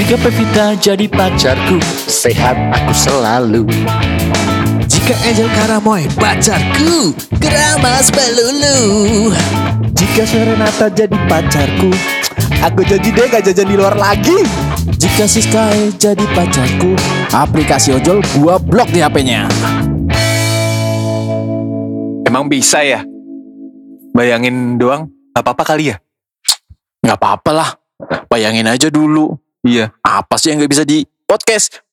Jika Pevita jadi pacarku, sehat aku selalu. Jika Angel Karamoy pacarku Keramas pelulu Jika Serenata jadi pacarku, aku janji deh gak jajan di luar lagi. Jika Siskae jadi pacarku, aplikasi ojol gua blok di HP-nya. Emang bisa ya? Bayangin doang, gak apa-apa kali ya? Nggak apa-apa lah, bayangin aja dulu. Iya. Apa sih yang nggak bisa di podcast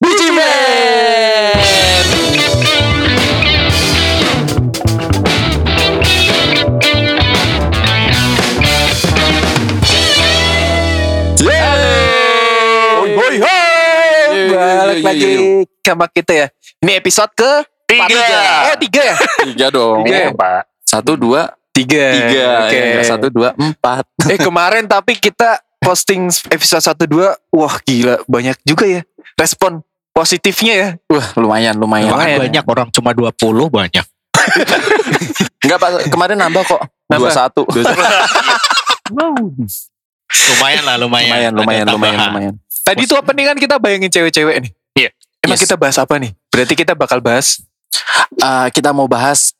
hoi. Balik lagi sama kita ya. Ini episode ke Tiga. Oh tiga ya? Tiga dong. Tiga ya Pak? Satu, dua, Tiga. tiga. Oke. Ya, Satu, dua, empat. Eh kemarin tapi kita posting episode 1 2 wah gila banyak juga ya respon positifnya ya. Wah, lumayan, lumayan. Lumayan. Banyak orang cuma 20 banyak Enggak, Pak. Kemarin nambah kok. Nambah? Dua satu. Lumayan lah lumayan Lumayan, lumayan, Ada lumayan, tambahan. lumayan. Tadi tuh apa nih kan kita bayangin cewek-cewek nih. Iya. Emang Yes. kita bahas apa nih? Berarti kita bakal bahas Eh, kita mau bahas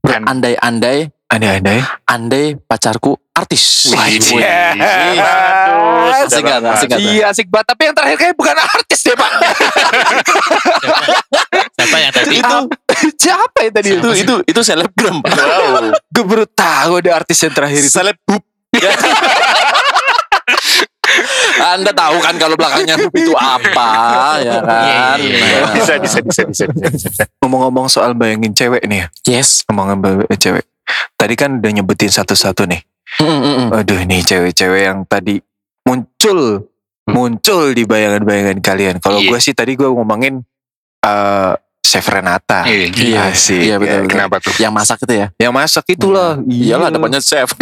berandai-andai, andai-andai. andai pacarku artis. Iya. wih. Bagus. Asik kan, asik kan. Iya asik banget. Tapi yang terakhir kayak bukan artis deh pak. Siapa yang tadi Itu, Siapa ya tadi? itu, itu, itu selebgram. Pak. Wow. Gue baru tahu ada artis yang terakhir itu. Selebhub. Anda tahu kan kalau belakangnya itu apa, ya kan? Iya, iya, Nah. bisa bisa bisa bisa bisa. Ngomong-ngomong soal bayangin cewek nih ya. Yes. Ngomongin bayangin cewek. Tadi kan udah nyebutin satu-satu nih. Mm, mm, mm. Aduh nih cewek-cewek yang tadi muncul. Muncul di bayangan-bayangan kalian. Kalau Iya. gue sih tadi gue ngomongin eh Chef Renata. Iya. Iya, Asik. iya, betul, betul. Kenapa tuh? Yang masak itu ya? Yang masak itulah. Iyalah depannya chef.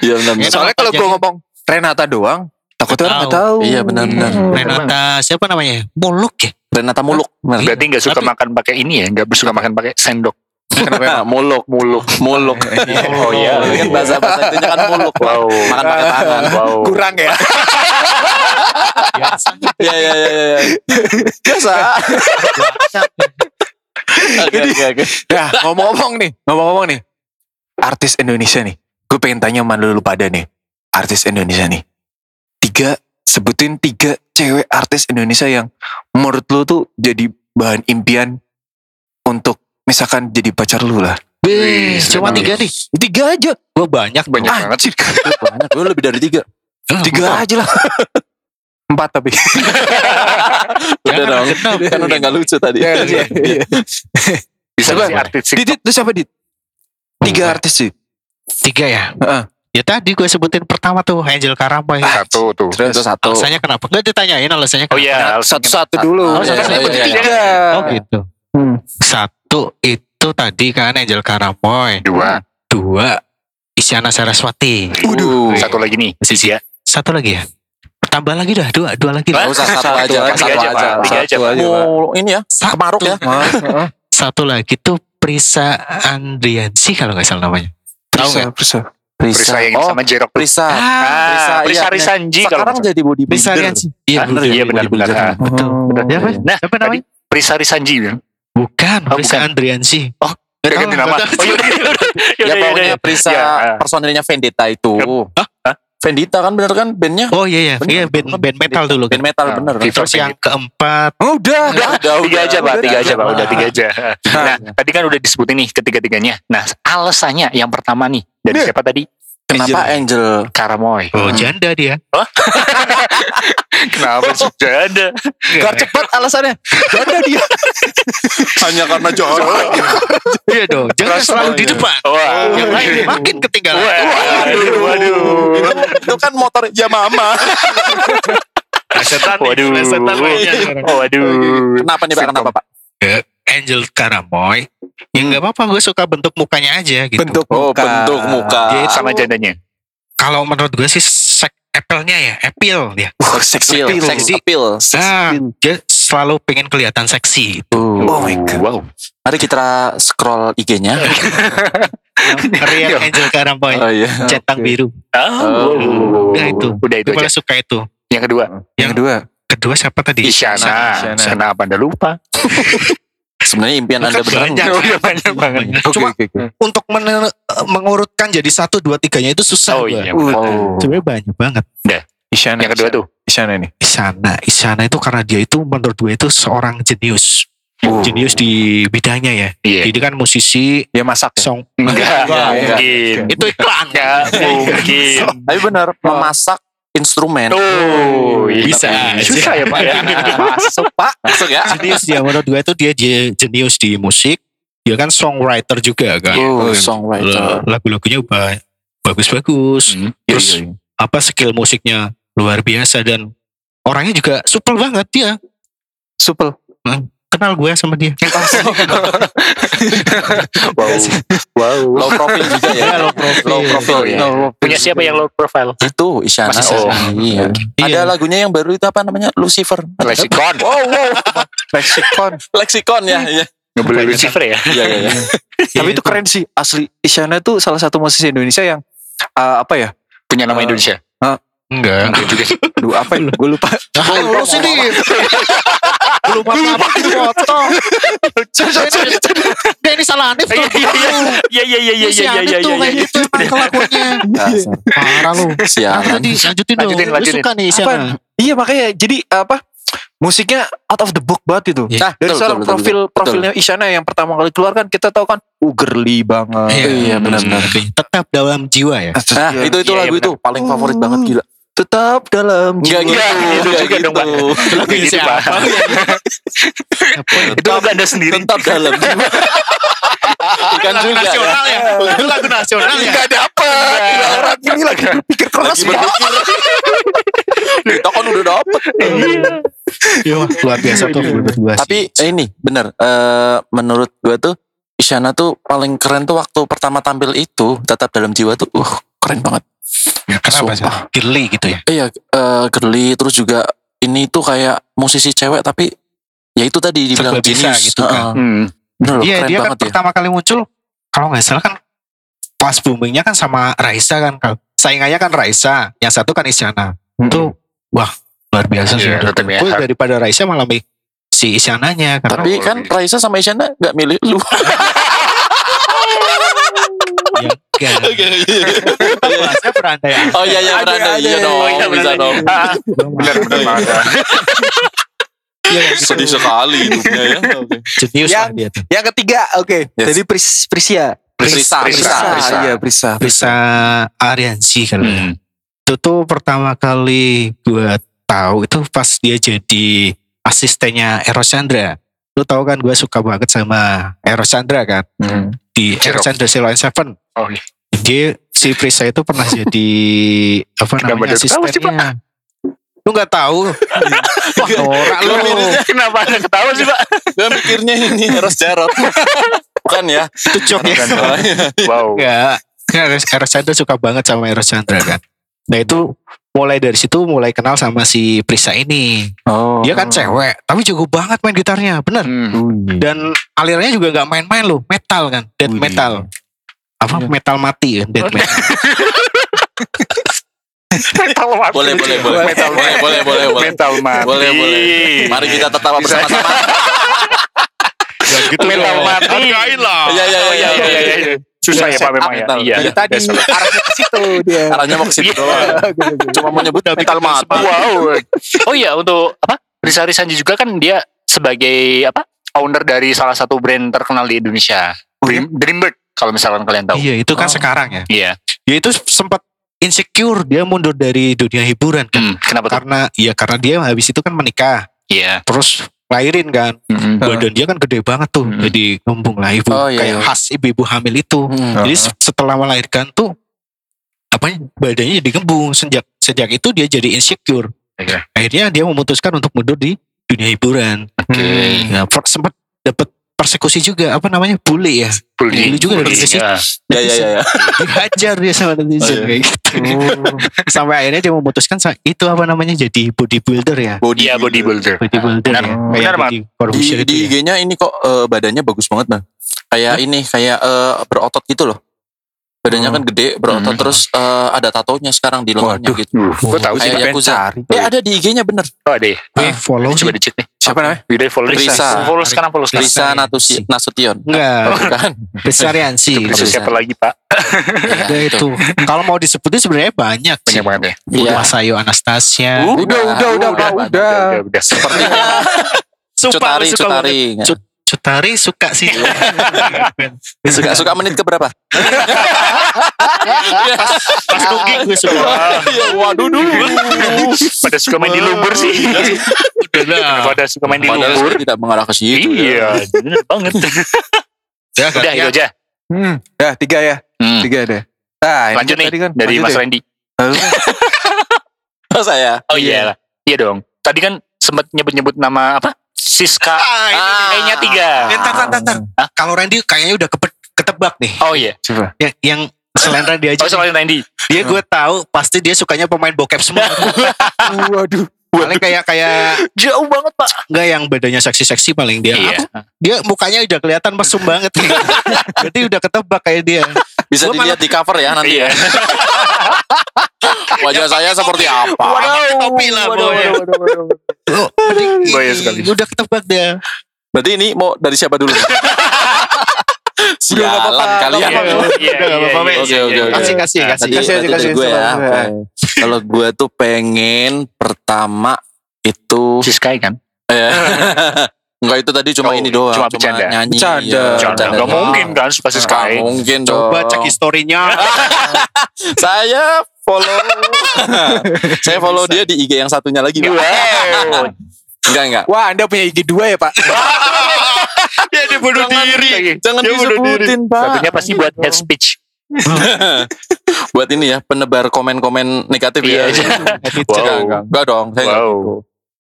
Iya benar. Ya. Soalnya kalau gue ngomong Renata doang, takutnya orang nggak tahu. Iya benar-benar. Renata siapa namanya Muluk ya Renata muluk. Berarti nggak suka Tapi- makan pakai ini ya? Nggak suka makan pakai sendok? Kenapa? muluk, muluk, muluk. Oh, iya. Kan bahasa bahasa itunya kan muluk. Wow. Makan pakai tangan. Wow. Kurang ya. Iya iya iya iya. Biasa. Oke oke oke. Nah ngomong-ngomong nih, ngomong-ngomong nih. Artis Indonesia nih. Gue pengen tanya sama lu pada nih. Artis Indonesia nih. Tiga, sebutin tiga cewek artis Indonesia yang menurut lu tuh jadi bahan impian untuk misalkan jadi pacar lu lah. Wih, cuma tiga nih Tiga aja. Gue banyak Banyak banget. Anjir. Banyak. Lu lebih dari tiga. Tiga aja lah. Empat tapi. Udah dong. Kan udah gak lucu tadi. Iya, iya, iya. Bisa Coba. si artis Dit, TikTok. Dit, lu siapa Dit? Tiga artis sih. Tiga ya Heeh. Ya tadi gue sebutin pertama tuh Angel Karamoy Satu tuh. Terus Itu satu. Alasannya kenapa? Gak ditanyain alasannya Oh kenapa iya. alasan satu-satu dulu. Oh, Iya, satu-satu. iya, iya. Tiga. Oh gitu Hmm. Satu itu tadi kan Angel Karamoy Dua. Dua Isyana Saraswati Waduh. Satu lagi nih. Sisi ya. Satu lagi ya Tambah lagi dah Dua, dua lagi Gak dah. usah satu, Satu aja. Satu aja, aja. Pak. Tiga aja, Satu aja, Pak. Mau ini ya. Satu. Kemaruk ya. Heeh. Satu lagi tuh Prisa Andriansi kalau nggak salah namanya Tahu nggak? bisa. Prisa yang Oh, sama Jerok. Prisa. Ah, Prisa, Prisa iya. Risanji Sekarang jadi bodybuilder. Prisa Andriansi Iya Ah, bener iya, ya benar, bodybuilder. benar. Betul. Oh. Siapa? Nah, Siapa namanya? Prisa Risanji kan? Bukan Oh, Prisa bukan. Andriansi Oh, tahu, ganti nama. Oh yaudah, yaudah, yaudah, Ya yaudah, pokoknya yaudah. Prisa Ya, personilnya Vendetta itu. Hah? Vendetta kan bener kan bandnya? Oh iya iya Bener. Iya band, band metal dulu Band metal Ah, bener. Terus yang keempat Oh, udah. Udah, udah, tiga udah. aja pak, Udah, tiga aja pak, udah. udah tiga aja. Nah, tadi kan udah disebutin nih ketiga-tiganya. Nah, alasannya yang pertama nih dari Udah. siapa tadi? Kenapa Angel? Karamoy. Oh janda dia Kenapa sudah ada? Biar cepat alasannya. Janda dia. Hanya karena jorok. Iya dong Jangan selalu di depan Wah. Yang lain makin ketinggalan Waduh, waduh. itu, itu kan motor Yamaha. Lesetan nih. Oh, waduh. Kenapa nih Pak? Kenapa Pak? Angel Karamoy Ya nggak apa-apa gue suka bentuk mukanya aja gitu Bentuk Oh, muka. bentuk muka. Gitu. Sama jandanya. Kalau menurut gue sih sek apple-nya ya Appeal dia seksi Appeal. appeal. Sex appeal. Ah, dia selalu pengen kelihatan seksi Oh my God. Wow. Mari kita scroll IG-nya. Rian Angel Karamoy Oh iya. centang Oke. biru Ah, Oh. wow. Udah itu. Udah itu gue aja. suka itu Yang kedua, Yang kedua. Kedua siapa tadi? Isyana. Isyana. Kenapa anda lupa? Sebenarnya impian Anda beneran banyak. Oh, iya, banyak banget. Oke, Cuma oke, oke. untuk men- mengurutkan jadi satu dua tiganya itu susah. Oh iya. Oh. Sebenarnya banyak banget. Isyana. Yang kedua tuh. Isyana nih. Isyana, Isyana itu karena dia itu menurut gue itu seorang jenius. Oh. Jenius di bidangnya ya. Iya. Jadi kan musisi Dia masak ya? song Enggak, Enggak, enggak enggak. mungkin. itu iklan Enggak mungkin. Tapi benar memasak instrumen. Tuh, iya. Bisa. Susah ya Pak ya. Masuk Pak. Masuk ya. jenius dia menurut gue itu dia je- jenius di musik. Dia kan songwriter juga kan. Oh, L- songwriter. Lagu-lagunya ba- bagus-bagus. Hmm. Terus Iya, iya. apa skill musiknya luar biasa dan orangnya juga supel banget dia. Supel. Kenal gue sama dia. Wow. Wow. Low profile juga ya. low profile. Low profile. Iya. ya. Punya siapa yang low profile? Itu Isyana. Masih Oh, iya. Iya. Ada lagunya yang baru itu apa namanya? Lucifer. Lexicon. Wow, wow. Lexicon. Lexicon ya. Iya. Boleh Lucifer ya? Iya, iya, iya. Tapi itu keren sih. Asli Isyana tuh salah satu musisi Indonesia yang uh, apa ya? Punya nama Eh, Indonesia. Enggak. Enggak juga sih. Aduh, apa ya? Gue lupa. lu sini. Belum apa-apa dipotong. Dia ini salah Anif tuh. Iya iya iya iya Si iya Anif iya tuh iya. kayak gitu emang kelakuannya. Parah lu. Sialan. Lanjutin, lanjutin dong. Lanjutin, Lu suka nih Apa? Isyana. Iya makanya jadi apa? Musiknya out of the book banget itu. Iya. Nah, Dari betul, seorang betul, profil betul. profilnya Isyana yang pertama kali keluar kan kita tahu kan uh girly banget. Iya, benar-benar. Tetap dalam jiwa ya. Nah, itu itu Iya, lagu iya, itu paling favorit banget gila. Tetap dalam Enggak jiwa. gitu. Iya, itu enggak juga dong, Pak. Lagu Iya, gitu Pak. Itu lagu anda sendiri. Tetap dalam jiwa. Bukan juga ya. ya. Itu lagu nasional ya. Enggak dapet. Gila, orang ini lagi berpikir keras berpikir. Kita kan udah dapet. Iya, luar biasa tuh. Tapi eh, ini bener. eh, menurut gue tuh Isyana tuh paling keren tuh waktu pertama tampil itu tetap dalam jiwa tuh, uh keren banget. Ya, kenapa sih? Girly gitu ya. Iya, eh girly terus juga ini tuh kayak musisi cewek tapi ya itu tadi dibilang Serba bisa genius. gitu kan. Heeh. Hmm. Bener loh, Iya, keren dia kan ya. pertama kali muncul kalau nggak salah kan pas boomingnya kan sama Raisa kan. Saingannya kan Raisa, yang satu kan Isyana. Itu wah luar biasa sih. Iya, menurut luar gue. daripada Raisa malah milih si Isyananya karena Tapi kan Raisa sama Isyana gak milih lu. ya enggak. Bahasnya berandai Oh iya iya beranda iya dong. Oh, iya, bisa benar. dong. Benar benar banget. Iya, gitu. Sedih sekali hidupnya ya. Oke. Jenius Yang- dia tuh. Yang ketiga, oke. Yes. Jadi Pris, Prisia. Prisa, Prisa, Prisa. Iya, Prisa. Bisa Ariansi kan. Hmm. Itu tuh pertama kali gue tahu itu pas dia jadi asistennya Eros Chandra. Lu tahu kan gue suka banget sama Eros Chandra kan. Hmm. Di. Eros Chandra and Seven. Oh iya. Dia si Prisa itu pernah jadi apa Kenapa namanya asistennya. Lu gak tahu? Wah, norak lu. Kenapa anda ketawa sih Pak? Gue mikirnya ini Eros Jarot. Bukan ya. Itu joke ya. Wow. Kan Eros, Eros Chandra suka banget sama Eros Chandra kan. Nah itu mulai dari situ mulai kenal sama si Prisa ini. Oh. Dia kan cewek, tapi jago banget main gitarnya, bener. Hmm. Dan alirannya juga nggak main-main loh, metal kan, death Wih. metal. Apa metal mati kan, death metal. Metal mati. Boleh, boleh, boleh. Metal Boleh, boleh, boleh, boleh. Metal mati. Boleh, boleh. Mari kita tertawa bersama-sama. gitu Metal mati. Hargain lah. Iya, iya, Oh, iya, iya, iya. iya. Susah ya Pak memang ya. Metal. Iya. Dari tadi arahnya ke situ dia. Arahnya mau ke situ Iya. doang. Cuma mau nyebut metal mati. Wow. Oh iya untuk apa? Risa Risanji juga kan dia sebagai apa? Owner dari salah satu brand terkenal di Indonesia. Dream, Dreambird kalau misalkan kalian tahu. Iya itu kan Oh. sekarang ya. Iya. Dia itu sempat insecure, dia mundur dari dunia hiburan kan. Hmm, kenapa tuh? Karena ya karena dia habis itu kan menikah, Iya. terus lahirin kan. Hmm. Badan dia kan gede banget tuh, Hmm. jadi ngembung lah ibu. Oh, iya, Kayak iya. khas ibu-ibu hamil itu. Hmm. Jadi se- setelah melahirkan tuh apa badannya jadi gembung sejak sejak itu dia jadi insecure. Iya. Akhirnya dia memutuskan untuk mundur di dunia hiburan. Oke. Ya, per- sempat dapat persekusi juga apa namanya bully ya. Bully. Bully juga dari Bully, ya. Ya, ya, ya, ya. Dihajar dia sama netizen Oh, iya. kayak gitu. Sampai akhirnya dia memutuskan itu apa namanya jadi bodybuilder ya. Body. Iya bodybuilder. Bodybuilder Benar. ya. Benar, Mat. di Di, ya. IG-nya ini kok eh, badannya bagus banget bang. Kayak ini, kayak eh, berotot gitu loh. Badannya kan gede, berotot Hmm. terus eh, ada tatonya sekarang di lengannya Waduh. gitu. Gue tahu sih. Kayak pengen Yakuza. cari. Eh ada di IG-nya bener. Oh ada ya. Eh, follow Coba dicek nih. Siapa namanya? Yaudah follow Risa. Follow sekarang follow sekarang. Risa Natusi, Nasution. Enggak, Bukan. Besariansi. Bisa Risa. siapa lagi pak? Ya itu. Kalau mau disebutin sebenarnya banyak sih. Banyak banget ya. Iya. Mas Ayu Anastasia. Uh, Udah, udah, udah, udah, udah, udah. Udah udah. Sumpah, Cutari, suka Cutari. banget. Cut- Cutari suka sih. Suka suka menit ke berapa? Pas nungging gue suka. Waduh dulu. Pada suka main di lumpur sih. Udah. Pada suka main di lumpur. tidak mengarah ke situ. ya. Iya, bener banget. Ya, Udah itu aja. Hmm. Ya, tiga ya. Hmm. Tiga deh. Nah, ini Lanjut nih tadi kan. dari Lanjut Mas. Randy. Lalu, Oh saya. Oh iya lah. Iya dong. Tadi kan sempat nyebut-nyebut nama apa? Siska. Ah. E-nya tiga. Eh, Ntar, ntar, ntar, ntar. Hah? Kalau Randy kayaknya udah kepet- ketebak nih. Oh iya. Coba. Yang, yang selain Randy aja. Oh selain Randy. Dia gue tahu pasti dia sukanya pemain bokep semua. Waduh. paling kayak kayak Jauh banget pak. enggak yang badannya seksi-seksi paling dia. Iya. Dia mukanya udah kelihatan mesum banget. Berarti udah ketebak kayak dia. Bisa Gua dilihat di cover ya nanti Iya. ya. Wajah saya seperti apa? Pakai topi lah pokoknya. Oh, Bahaya sekali. Udah ketebak dia. Berarti ini mau dari siapa dulu? Sialan kalian. Oke oke oke. Kasih, kasih, Nah, kasih. Kasih kasih dari gue ya. coba. Oke. Kalau gue tuh pengen pertama itu Siskai kan? eh, Enggak itu tadi cuma Oh, ini doang. cuma bercanda. nyanyi. Bercanda. iya, bercanda nggak doang. mungkin kan suka Siskai. Nggak mungkin Coba dong. cek historinya. Saya follow. saya follow dia di IG yang satunya lagi. Pak. Wow. Enggak enggak. Wah, Anda punya IG dua ya, Pak? Dia dia bunuh Jangan- diri. Jangan Dia diri. disebutin, Pak. Satunya pasti buat head speech. buat ini ya, penebar komen-komen negatif Iya. ya. Wow. Enggak, enggak. Enggak dong, saya Wow. gitu.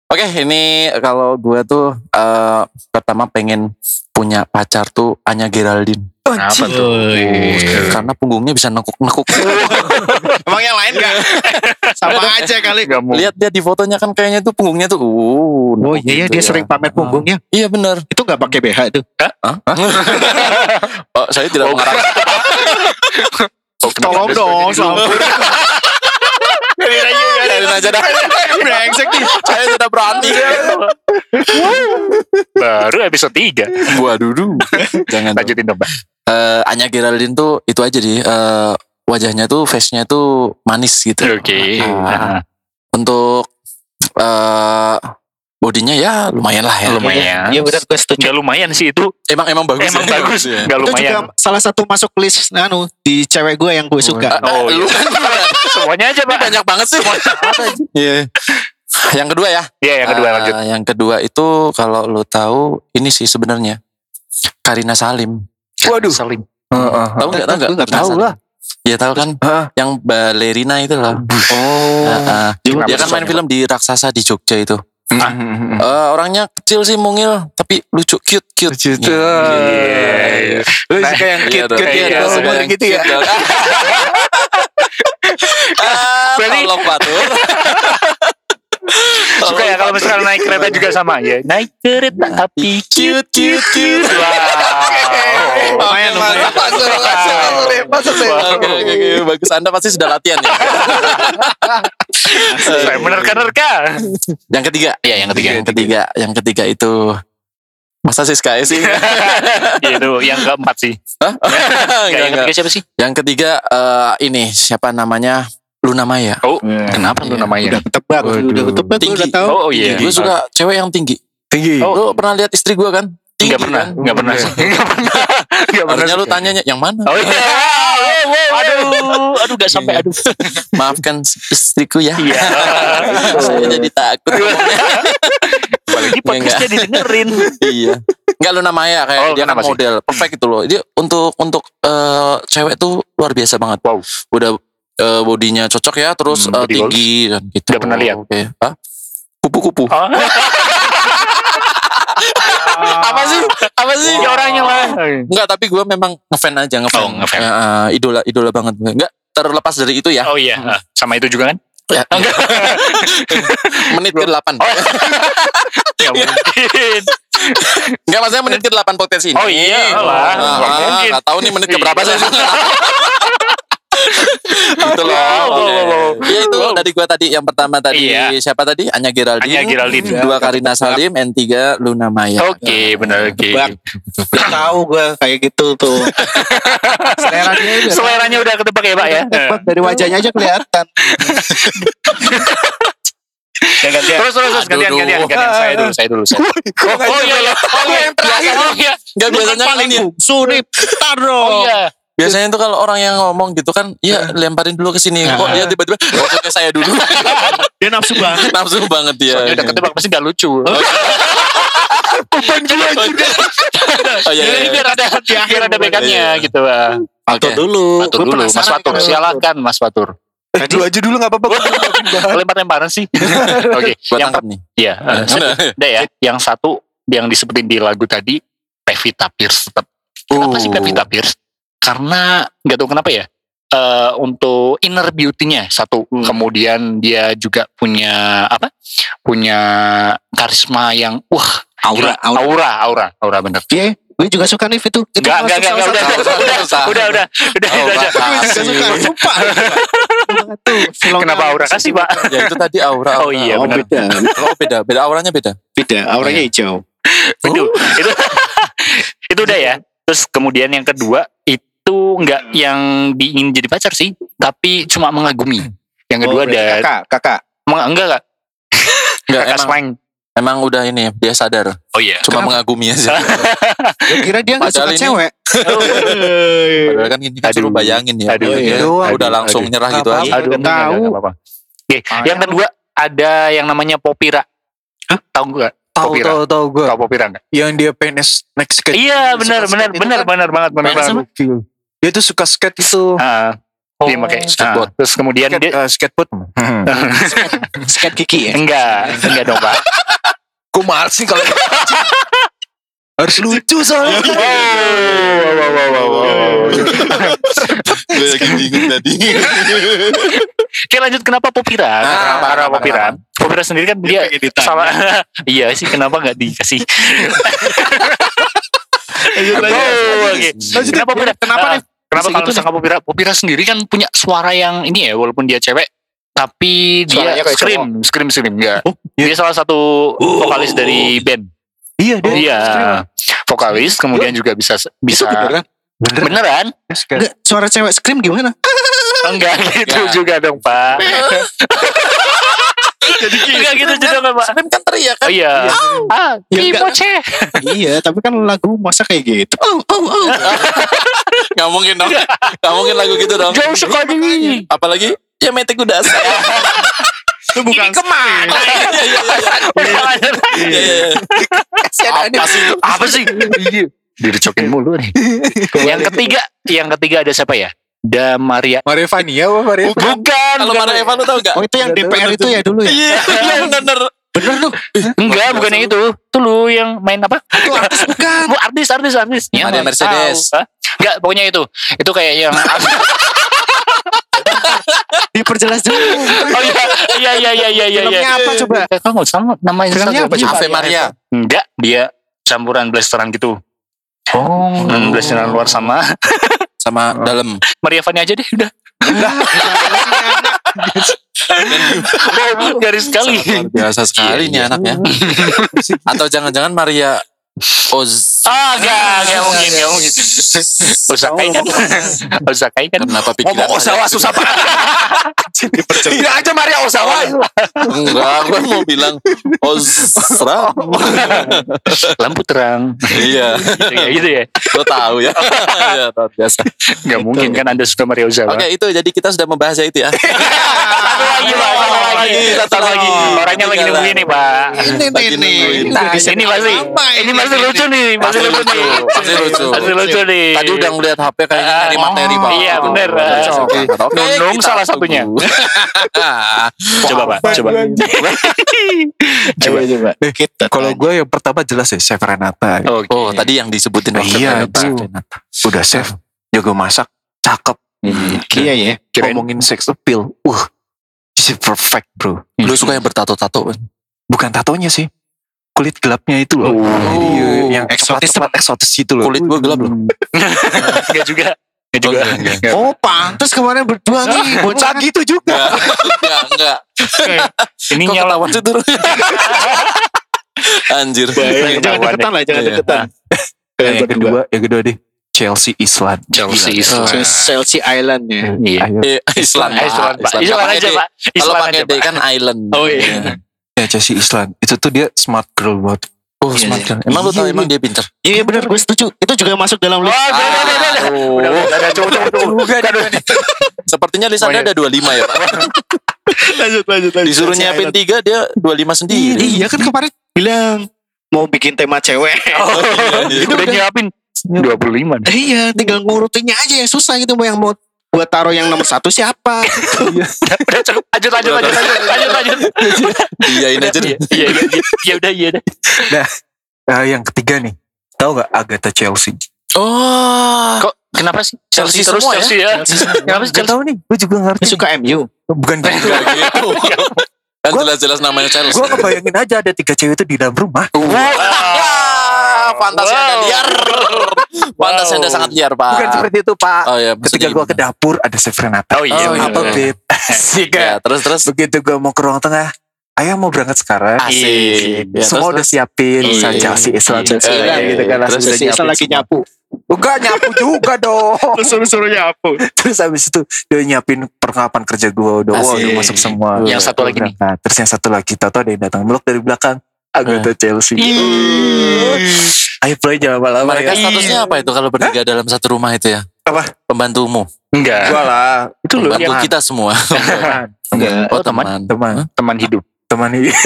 Oke, ini kalau gue tuh eh, pertama pengen punya pacar tuh Anya Geraldine. Kenapa tuh? Karena punggungnya bisa nekuk-nekuk. Emang yang lain gak? Sama aja kali. Gak mau. Lihat dia di fotonya kan kayaknya tuh punggungnya tuh uh. Oh iya ya gitu dia sering pamer punggungnya. Iya benar. Itu gak pakai BH itu. Oh, saya tidak Oh, mengarah. Oh, Tolong dong, seperti dulu? Sampur. Biarin aja, biarin aja dah. Brengsek nih. Saya sudah berani. Baru episode 3 Waduh, duh. jangan. Lanjutin dong Pak Eh, Anya Geraldine tuh itu aja deh. eh, wajahnya tuh face-nya tuh manis gitu. Oke Ah. Untuk eh bodinya ya lumayan lah ya. Lumayan Iya benar gue setuju. Gak lumayan sih itu Emang emang bagus. Emang ya. bagus ya. Gak Itu juga lumayan salah satu masuk list anu di cewek gue yang gue suka. Oh Lu iya. Semuanya aja Pak banyak banget sih. Iya. Yang kedua ya. Iya yang kedua Eh, lanjut Yang kedua itu kalau lu tahu ini sih sebenarnya Karina Salim. Waduh Salim Tahu nggak? Tahu nggak? Gue nggak tahu lah. Iya tahu kan? Yang balerina itu loh. Oh. Heeh. Kenapa Dia kan main film di Raksasa di Jogja itu. Hmm. Eh, orangnya kecil sih mungil tapi lucu cute cute. Cute. Iya. Iya. Lu Nah, suka yang Iya cute dong. cute Iya, ya, suka umur yang gitu ya. cute dong. Ah, Berarti- tolong Fatur. Suka ya kalau misalnya naik kereta juga sama ya Naik kereta api cute cute cute. Wow Lumayan, lumayan. Masuk, masuk, masuk, masuk. Oke oke oke bagus Anda pasti sudah latihan ya. Saya menerka-nerka Yang ketiga. Iya yang ketiga Yang ketiga, yang ketiga itu masa sih Sky sih? Iya itu yang keempat sih Hah? Yang ketiga siapa sih? Yang ketiga eh, ini siapa namanya? Luna Maya. Oh kenapa lu Iya. namanya? Udah ketebak, udah ketebak, Tinggi. udah tahu. Oh iya Gue suka cewek yang tinggi. Tinggi. Oh. Lu pernah lihat istri gue kan? Tinggi Nggak pernah kan? Nggak pernah sih Nggak pernah Nggak pernah Harusnya lu tanyanya yang mana? Oh iya Aduh Aduh gak sampai aduh Maafkan istriku ya. Iya Saya jadi takut. Apalagi podcastnya didengerin iya. Enggak Luna Maya kayak Oh, dia kan kenapa sih? model perfect itu loh. Dia untuk untuk eh, cewek tuh luar biasa banget. Wow. Udah eh, bodinya cocok ya, terus Hmm, eh, tinggi dan gitu. Udah pernah lihat? Oke. Hah? Kupu-kupu. Oh Apa sih? Apa sih? Ya orangnya lah Enggak, tapi gue memang ngefan aja, ngefan. Oh, ngefan. Ya, eh, idola idola banget. Enggak terlepas dari itu ya. Oh iya ah, Sama itu juga kan? Ya. menit ke 8. Oh. Gak mungkin Enggak maksudnya menit ke 8 potensi ini. Oh iya lah Ah, Gak ah, mungkin nggak tahu nih menit ke berapa Iya. saya. Gitu loh. Ya itu Wow. dari gua tadi yang pertama tadi Iya. siapa tadi? Anya Geraldine. Anya Geraldine. Dua Karina Salim, N tiga Luna Maya. Oke, benar oke. Udah tahu gue kayak gitu tuh. Selera dia udah Seleranya udah ketebak ya, Pak ya. dari wajahnya aja kelihatan. Ya, gantian. Terus terus terus gantian gantian gantian saya dulu saya dulu saya. Oh, oh iya iya. Oh iya yang terakhir. Oh iya. Enggak biasanya paling ya. surip taruh. Oh iya. Biasanya tuh kalau orang yang ngomong gitu kan, ya lemparin dulu ke sini. Kok dia tiba-tiba oh, ke saya dulu. Dia nafsu banget. Nafsu banget dia. Soalnya udah ketebak pasti gak lucu. Oh iya, iya, Jadi iya. biar ada biar ada backup-nya Iya. gitu. Atau dulu. Fatur Gua dulu, Mas Fatur. kalau- Silakan Mas Fatur. Tadi lu aja dulu gak apa-apa. Lempar-lemparan sih. Oke, yang nih. Iya, eh, udah ya. Yang satu yang disebutin di lagu tadi Pevita Pierce tetap. Kenapa sih Oh. Pevita Pierce? Karena nggak tahu kenapa ya. eh untuk inner beauty-nya satu, kemudian dia juga punya apa? Punya karisma yang wah Aura, gila. aura. aura, aura, aura bener. Iya, gue juga suka nih itu. Itu Enggak, enggak, masuk enggak, salah udah, udah, udah, udah, udah, udah, Aura udah, sumpah. Tuh, filmnya Kenapa aura kasih, Pak? Ya itu tadi aura. Oh iya, Oh, benar. beda. Oh beda, beda auranya beda. Beda, auranya hijau. Itu, itu, itu udah ya. Terus kemudian yang kedua itu nggak yang diingin jadi pacar sih, tapi cuma mengagumi. Yang kedua Oh, ada kakak, kakak. Meng- enggak enggak Enggak, kakak emang, slang. emang udah ini dia sadar. Oh iya. Cuma mengagumi aja. Gue kira dia gak Padahal suka ini- cewek. Padahal kan ini kan Aduh. suruh bayangin ya. Aduh, Dia aduh, udah aduh, langsung aduh. nyerah gitu Nggak aja. Aduh, Udah enggak, tahu. enggak, enggak apa-apa. Oke, yang kedua ada yang namanya Popira. Hah? Tahu enggak? Tahu Popira. tahu tahu gue. Tahu Popira enggak? Yang dia PNS next skate. Iya, benar benar itu benar kan. benar banget benar banget. Dia tuh suka skate itu. Ah, dia pakai skateboard. ah, Terus kemudian Skate, dia eh, skateboard. Skat Kiki ya. enggak, enggak dong, Pak. Gue males sih kalau harus lucu soalnya. Oh, wow, wow, wow, wow, wow. Gue lagi bingung tadi. Oke lanjut kenapa Popira? Karena kenapa, Popira. Popira sendiri kan dia ditanya. salah. iya sih kenapa nggak dikasih? Oh, oke. Kenapa Popira? Kenapa Ah, nih? Kenapa kalau gitu misalkan Popira? Popira sendiri kan punya suara yang ini ya walaupun dia cewek tapi dia Suaranya kayak scream, scream, scream enggak. Oh, Dia salah satu vokalis dari band. Iya dia. Iya, vokalis kemudian juga bisa bisa Itu beneran? beneran? Enggak, suara cewek scream gimana? Enggak gitu Ya. juga dong, Pak. Jadi enggak gitu juga Pak. Scream kan teriak kan. Oh iya. Ah, Ya, enggak. Kimoche. iya, tapi kan lagu masa kayak gitu. Oh, oh, oh. Gak mungkin dong. Gak mungkin lagu gitu dong. Jauh sekali. Apalagi ya mete kuda. Itu bukan ke mana? Iya iya iya. Iya iya. Apa sih? Apa sih? Iya. Direcokin mulu nih. yang ketiga, yang ketiga ada siapa ya? Da Maria. Maria Vania apa Maria? Bukan. Kalau bukan. mana Eva lu tau gak? Oh, itu yang DPR itu ya dulu ya? Iya iya bener. Bener lu. Enggak, bukan yang itu. Itu lu yang main apa? Itu artis bukan. Bu, artis, artis, artis. Ya, Maria Mercedes. Enggak, pokoknya itu. Itu kayak yang Diperjelas dulu. Oh iya, iya, iya, iya, iya, iya. Filmnya apa coba? Kamu nggak sama nama Filmnya apa coba? Ave Maria. Enggak, dia campuran blasteran gitu. Oh, hmm, blasteran luar sama Sama dalam. Maria Vani aja deh, udah. Oh, garis sekali. Luar biasa sekali Iya, nih iya. anaknya. Atau jangan-jangan Maria Oz. Ah, enggak, enggak mungkin, enggak mungkin. Usakai kan. Usakai kan. Kenapa pikiran Ngomong Osawa susah banget. Tidak aja Maria Osawa. Enggak, gue mau bilang Ozra. Lampu terang. iya, Gitu ya, gitu ya. lo tahu ya. Iya, luar biasa. Enggak mungkin kan Anda suka Maria Ozawa. Oke, itu jadi kita sudah membahas itu ya. Satu lagi, Pak. Satu lagi. Satu lagi. Orangnya lagi nunggu ini, Pak. Ini nih nih. nungguin. Nah, ini masih ini masih lucu nih, masih lucu nih. Masih lucu. Masih lucu nih. Tadi udah ngeliat HP kayaknya nyari materi Oh, banget. iya, bener. Nunung salah satunya. Coba, Pak. Coba. Coba coba. Kita Kalau gue yang pertama jelas ya Chef Renata. Oh, tadi yang disebutin waktu Iya. Udah chef, jago masak, cakep. Iya ya. Kirain- Ngomongin sex appeal. Uh, she's perfect bro. Lu suka yang bertato-tato kan? Bukan tatonya sih. Kulit gelapnya itu loh. Oh. Iya, yang Eksotis eksotis tempat eksotis itu loh. Kulit gua gelap loh. Enggak juga. Ya juga. Oh, enggak, enggak. Oh pantas kemarin berdua nih bocah gitu juga. Enggak, enggak. Ini Kok nyala. sih turun? Anjir. Jangan Ketahuan deketan lah, jangan Iya. deketan. Yang kedua, yang kedua deh Chelsea Island. Chelsea. Island. Chelsea Island ya. Iya. Eh, Island, Pak. Island, Pak. Island. Island aja, Pak. D- Kalau Island pakai aja, D Pak. kan Island. Oh, iya. Ya Chelsea Island. Itu tuh dia smart girl banget. Oh, Iya, smart iya. girl. Emang lu tahu Iya, emang dia pintar? Iya benar gue setuju. Itu juga masuk dalam list. Oh, udah, udah, udah, udah. Oh. Udah, udah, udah, cukup. Sepertinya list Oh, Anda iya. ada 25 ya, Pak. lanjut lanjut lanjut. Disuruh nyiapin Island. 3 dia 25 sendiri. Iya kan kemarin bilang mau bikin tema cewek. Oh, iya. Udah nyiapin 25 nih. iya, tinggal ngurutinnya aja yang susah gitu mau yang mau buat taruh yang nomor satu siapa? Udah cukup. Lanjut, lanjut, lanjut, lanjut, lanjut, lanjut. Iya, ini aja deh. Iya, iya, iya. Ya udah, iya deh. Nah, yang ketiga nih. Tahu gak Agatha Chelsea? Oh. Kok kenapa sih Chelsea terus semua ya? Chelsea ya? Kenapa sih Chelsea? tahu nih. Gue juga ngerti. Suka MU. Bukan gitu. Gitu. Kan jelas-jelas namanya Chelsea. Gue kebayangin aja ada tiga cewek itu di dalam rumah. Wah, fantasi Anda Wow. liar. Fantasi Anda sangat liar, Pak. Bukan seperti itu Pak. Oh iya, Ketika gue ke dapur ada Chef Renata. Oh iya, Oh, iya. Apa Beb? Asik Ya, kan? terus terus. Begitu gue mau ke ruang tengah. Ayah mau berangkat sekarang. Asik. Ya, Semua udah terus, siapin. Iya, iya. Chelsea Island. Iya, Chelsea iya, Island iya. gitu kan. Langsung Terus udah Chelsea nyiapin lagi nyapu. Enggak nyapu juga dong. Lu suruh-suruh nyapu. Terus habis itu dia nyiapin perlengkapan kerja gue udah, udah masuk semua. Yang satu lagi nih. Nah, terus yang satu lagi Toto ada yang datang meluk dari belakang. Agatha Chelsea. Ayo play jangan lama-lama Mereka ya. statusnya apa itu kalau bertiga dalam satu rumah itu ya? Apa? Pembantumu. Enggak. Gua lah. Itu loh Pembantu kita semua. Enggak. Oh, teman. teman. Teman, teman hidup. Teman ini. Eh,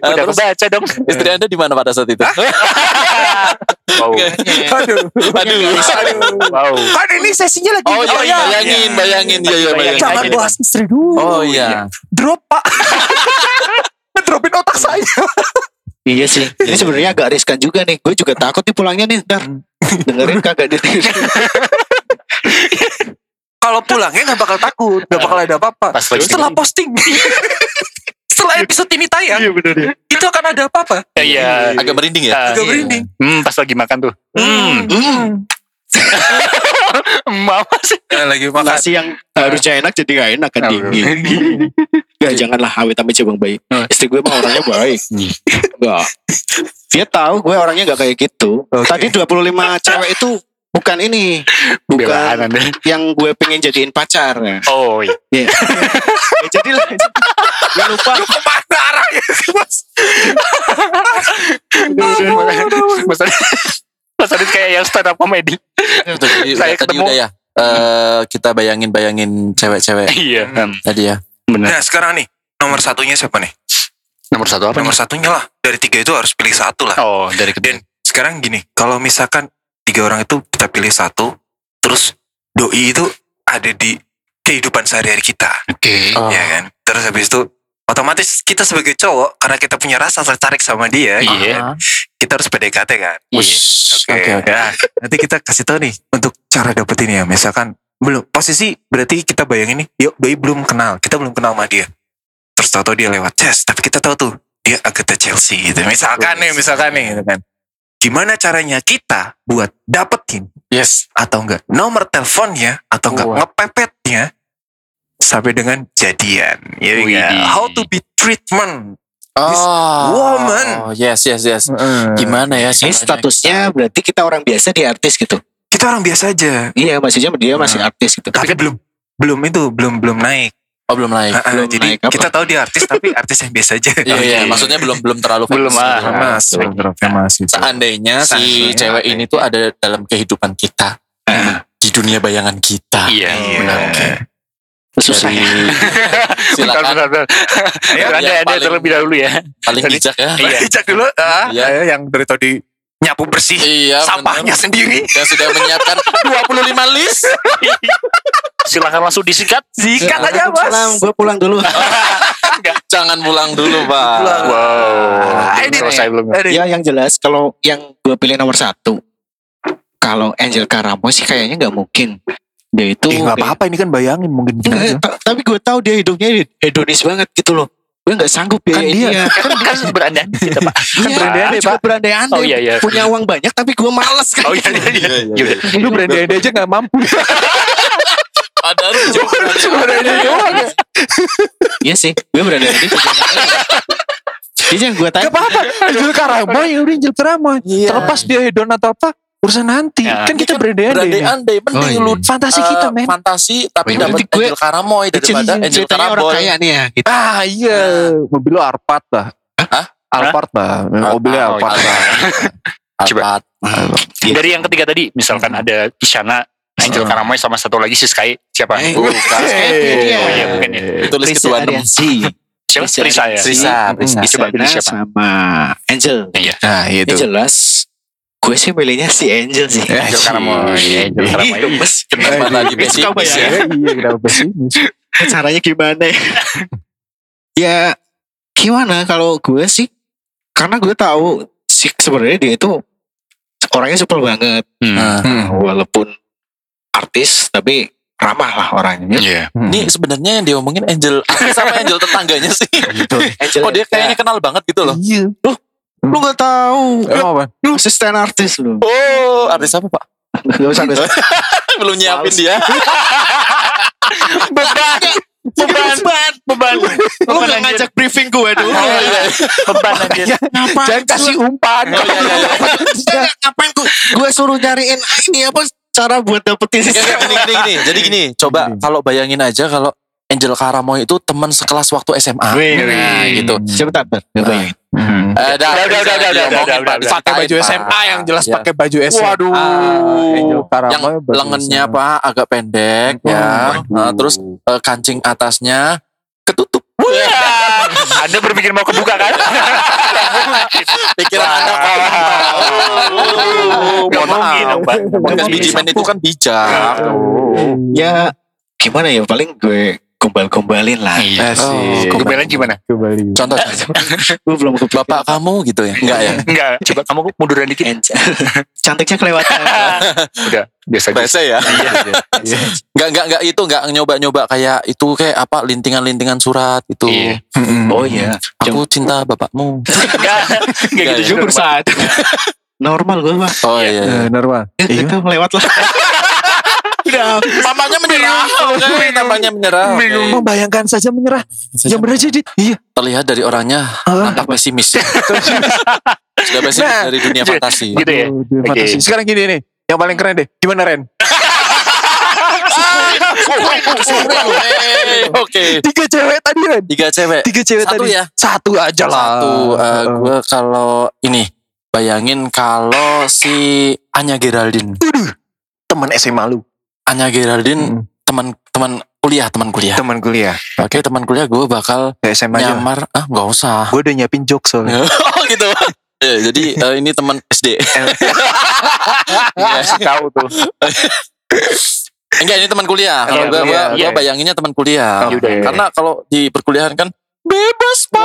Udah terus kebaca dong. istri Anda di mana pada saat itu? Wow. Aduh. Aduh. Wow. Kan ini sesinya lagi. Oh iya, bayangin, bayangin, iya iya bayangin. Jangan bahas istri dulu. Oh iya. Drop pak. Ngedropin otak saya. Iya sih. Ini sebenarnya agak riskan juga nih. Gue juga takut nih pulangnya nih ntar. Dengerin kagak dengerin. Kalau pulangnya nggak bakal takut, nggak bakal ada apa-apa. Setelah posting, setelah episode ini tayang, bener ya. itu akan ada apa-apa. Iya. Agak merinding ya? Agak iya. merinding. Hmm, pas lagi makan tuh. Hmm. Hmm. Mama sih. lagi makan. Nasi yang harusnya enak jadi gak enak kan dingin. Gak janganlah awet sama cebang baik. Istri gue mah orangnya baik. Enggak. Dia tahu gue orangnya gak kayak gitu. Oke. Tadi 25 cewek itu bukan ini. Bukan Anda. yang gue pengen jadiin pacar. Ya Oh iya. jadilah. Gue lupa. Ke mana arahnya sih mas? Mas Adit. Mas Adit kayak yang stand up comedy. Jadi Saya tadi ketemu- udah ya. eh, kita bayangin bayangin cewek-cewek Iya. tadi ya. Benar. Nah sekarang nih, nomor satunya siapa nih? Nomor satu apa? Nomor satunya lah. Dari tiga itu harus pilih satu lah. Oh, dari kedua. Dan sekarang gini, kalau misalkan tiga orang itu kita pilih satu, terus doi itu ada di kehidupan sehari-hari kita, Oke. Oh. ya kan? Terus habis itu otomatis kita sebagai cowok karena kita punya rasa tertarik sama dia, Iya. kita harus PDKT kan. Iya. Oke, Oke, oke. ya. Nanti kita kasih tahu nih untuk cara dapetin ya. Misalkan belum posisi berarti kita bayangin nih, yuk doi belum kenal, kita belum kenal sama dia. Terus tahu dia lewat tes, tapi kita tahu tuh dia Agatha Chelsea gitu. Misalkan nih, misalkan nih, gitu kan. Gimana caranya kita buat dapetin Yes. atau enggak nomor teleponnya atau enggak Wah. ngepepetnya sampai dengan jadian. Ya? How to be treatment. This Oh, woman. yes, yes, yes. Gimana ya? Ini statusnya berarti kita orang biasa di artis gitu. Kita orang biasa aja, Iya maksudnya dia masih Hmm. artis gitu. tapi belum belum itu belum belum naik. Oh belum naik. Ah, ah, belum jadi naik apa? kita tahu dia artis tapi artis yang biasa aja. Iya, iya. Maksudnya belum belum terlalu Belum, famous. ah. Famous, belum terlalu famous gitu. Seandainya si Seandainya. cewek ini tuh ada dalam kehidupan kita. Di dunia bayangan kita. Iya. Iya. Benar. Susah ya. Bentar, Silakan bentar, bentar. Ayo, Anda, yang Anda paling- terlebih dahulu ya. paling bijak ya. Iya. Cek dulu, ah, Iya. ayo yang dari tadi nyapu bersih Iya, sampahnya benar. sendiri. Yang sudah menyiapkan 25 list. Silakan langsung disikat. Sikat aja Salam, bos. gue pulang dulu. Jangan pulang dulu, Pak. Wow. Ah, Belum ini selesai belum. Aduh. ya yang jelas kalau yang gue pilih nomor satu, kalau Angel Karamo sih kayaknya nggak mungkin. Dia itu Eh, nggak apa-apa ini kan bayangin mungkin Enggak, ta- tapi gue tahu dia hidupnya hedonis banget gitu loh. Gue nggak sanggup Kan biayain dia- dia. kan kan berandai kita pak Iya, berandai-andai, Pak. berandai-andai. Oh, iya, iya. Punya uang banyak tapi gue males kan. oh iya iya iya Yaudah. Lu berandai aja gak mampu. Padahal cuma Berandai doang ya. Iya sih, gue berandai-andai. Jadi yang gue tanya, Gak apa-apa. Angel Karama ya udah Angel Karama. Iya. Terlepas dia hedon atau apa. Urusan nanti. Ya. Kan kita berandai berandai-andai mending Oh, iya. lu Fantasi kita men. fantasi tapi Oh, iya, dapat Angel Karamoy daripada Angel ceritanya orang kaya nih ya. Gitu. Ah iya. Mobil lu Alphard lah. Hah? Alphard lah. Mobilnya Alphard iya. lah. Alphard. Iya. dari yang ketiga tadi misalkan ada Isyana Angel Karamoy sama satu lagi si Sky siapa Eh, Bukan. Iya. Oh iya bukan ya Tulis Risa kedua enam. Siapa Risa ya. Risa, Risa. Coba pilih Sana siapa? sama Angel. iya Nah Ya itu. jelas gue sih milihnya si Angel sih. Eh, Angel Karamoy Angel Karamoy Gemes. Kenapa lagi suka pesimis ya? Iya kenapa pesimis. Caranya gimana ya? ya gimana kalau gue sih karena gue tahu sih sebenarnya dia itu orangnya super banget Nah, walaupun artis tapi ramah lah orangnya. iya Ini sebenarnya yang diomongin Angel artis sama Angel tetangganya sih. Angel Kok dia kayaknya kenal banget gitu loh. Iya. Lu gak tahu. Emang apa? lu asisten artis lu. Oh, artis apa pak? gak usah gak usah Belum nyiapin dia. beban. Beban. Beban. Lu beban gak anjir ngajak briefing gue dulu Oh, iya. beban anjir ngapain Jangan kasih umpan. Oh, iya, iya, iya. ngapain gue gue suruh nyariin ini apa cara buat dapetin? Gak, gak, gini, gini, gini. Jadi gini, coba kalau bayangin aja kalau Angel Karamoy itu teman sekelas waktu SMA. Wih, Nah, wih. gitu. Bentar. Gue bayangin. Eh, dah, Udah, udah, udah, udah, udah, udah, Pakai baju SMA yang jelas Ya. pakai baju SMA. Waduh. Karama yang lengannya pak agak pendek ya Nah, terus eh, kancing atasnya ketutup Anda berpikir mau kebuka kan? pikiran anda Wah. Oh, mohon maaf dong, Pak. podcast biji men itu kan bijak Ya gimana ya paling gue gombal-gombalin lah. Iya. Asik. Gue bilang gimana? Kembali. contoh Gue belum kepikiran. bapak kamu gitu ya enggak ya Enggak, coba kamu munduran dikit. Cantiknya kelewatan. Udah, biasa aja. Rese ya enggak enggak enggak itu enggak nyoba-nyoba kayak itu kayak apa lintingan-lintingan surat itu Iya. oh iya. aku cinta bapakmu Enggak, enggak gitu juga. berusaha. Normal gue mah. oh iya, iya. Eh, normal. Itu lewat lah. Udah. mamanya menyerah namanya menyerah. Bingung. Membayangkan saja menyerah. Yang benar jadi. Iya. terlihat dari orangnya Ah. nampak pesimis sudah pesimis Nah, dari dunia fantasi Gitu ya. Fantasi. Oke. Sekarang gini nih. Yang paling keren deh. Gimana Ren? Oke. Tiga cewek tadi Ren. Tiga cewek. Tiga cewek Satu tadi. ya? Satu aja lah. Satu. eh, gue kalau ini bayangin kalau si Anya Geraldine. teman SMA lu. Anya Geraldine teman teman kuliah teman kuliah. Teman kuliah. Oke teman kuliah gue bakal Ke SMA aja. nyamar. Ah nggak usah. Gue udah nyiapin jokes soalnya. oh gitu. Ya, jadi eh, ini teman SD. Iya. Tahu tuh. Enggak ini teman kuliah. Kalau gue gue bayanginnya teman kuliah. Oke. Karena kalau di perkuliahan kan bebas pak.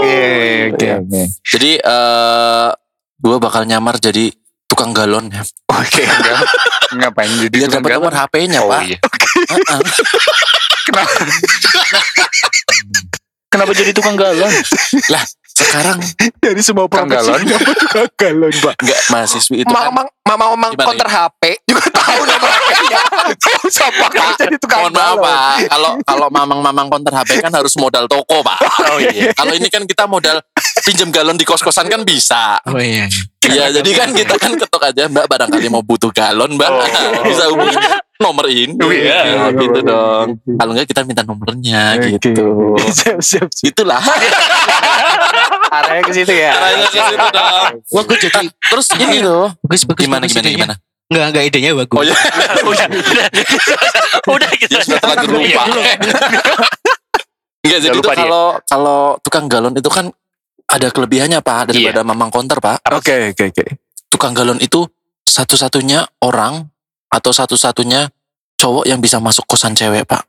Oke, oke, Iya. oke. Jadi eh gue bakal nyamar jadi tukang galon ya. Oke, enggak. Ngapain jadi tukang dapat nomor HP-nya Oh pak. iya. Heeh. Kenapa jadi tukang galon? Sekarang Dari semua Tukang profesi galon. kenapa tukang galon, Pak? enggak mahasiswi itu Mama, kan. mama, mama, konter HP juga tahu nomor HP-nya. Tahu siapa kan jadi tukang Mohon maaf galon. pak, kalau kalau mamang-mamang konter HP kan harus modal toko pak. Oh iya. Kalau ini kan kita modal pinjam galon di kos-kosan kan bisa. Oh iya. Iya, jadi kan kita kan ketok aja Mbak barangkali mau butuh galon Mbak. Oh. bisa hubungi nomor ini. Oh, iya. Ya, gitu dong. Kalau enggak kita minta nomornya Oke. gitu. Siap, siap, siap. Itulah. Arahnya ke situ ya. Caranya ke situ dong. Wah gue jadi Terus ini loh. bagus bagus. Gimana bagus gimana idenya. gimana? Enggak enggak idenya bagus. Oh iya. udah, udah, udah gitu. Ya sudah terlanjur Iya. lupa. Enggak jadi Jangan itu kalau kalau tukang galon itu kan ada kelebihannya Pak daripada mamang konter Pak. Oke, oke, oke. Tukang galon itu satu-satunya orang atau satu-satunya cowok yang bisa masuk kosan cewek Pak.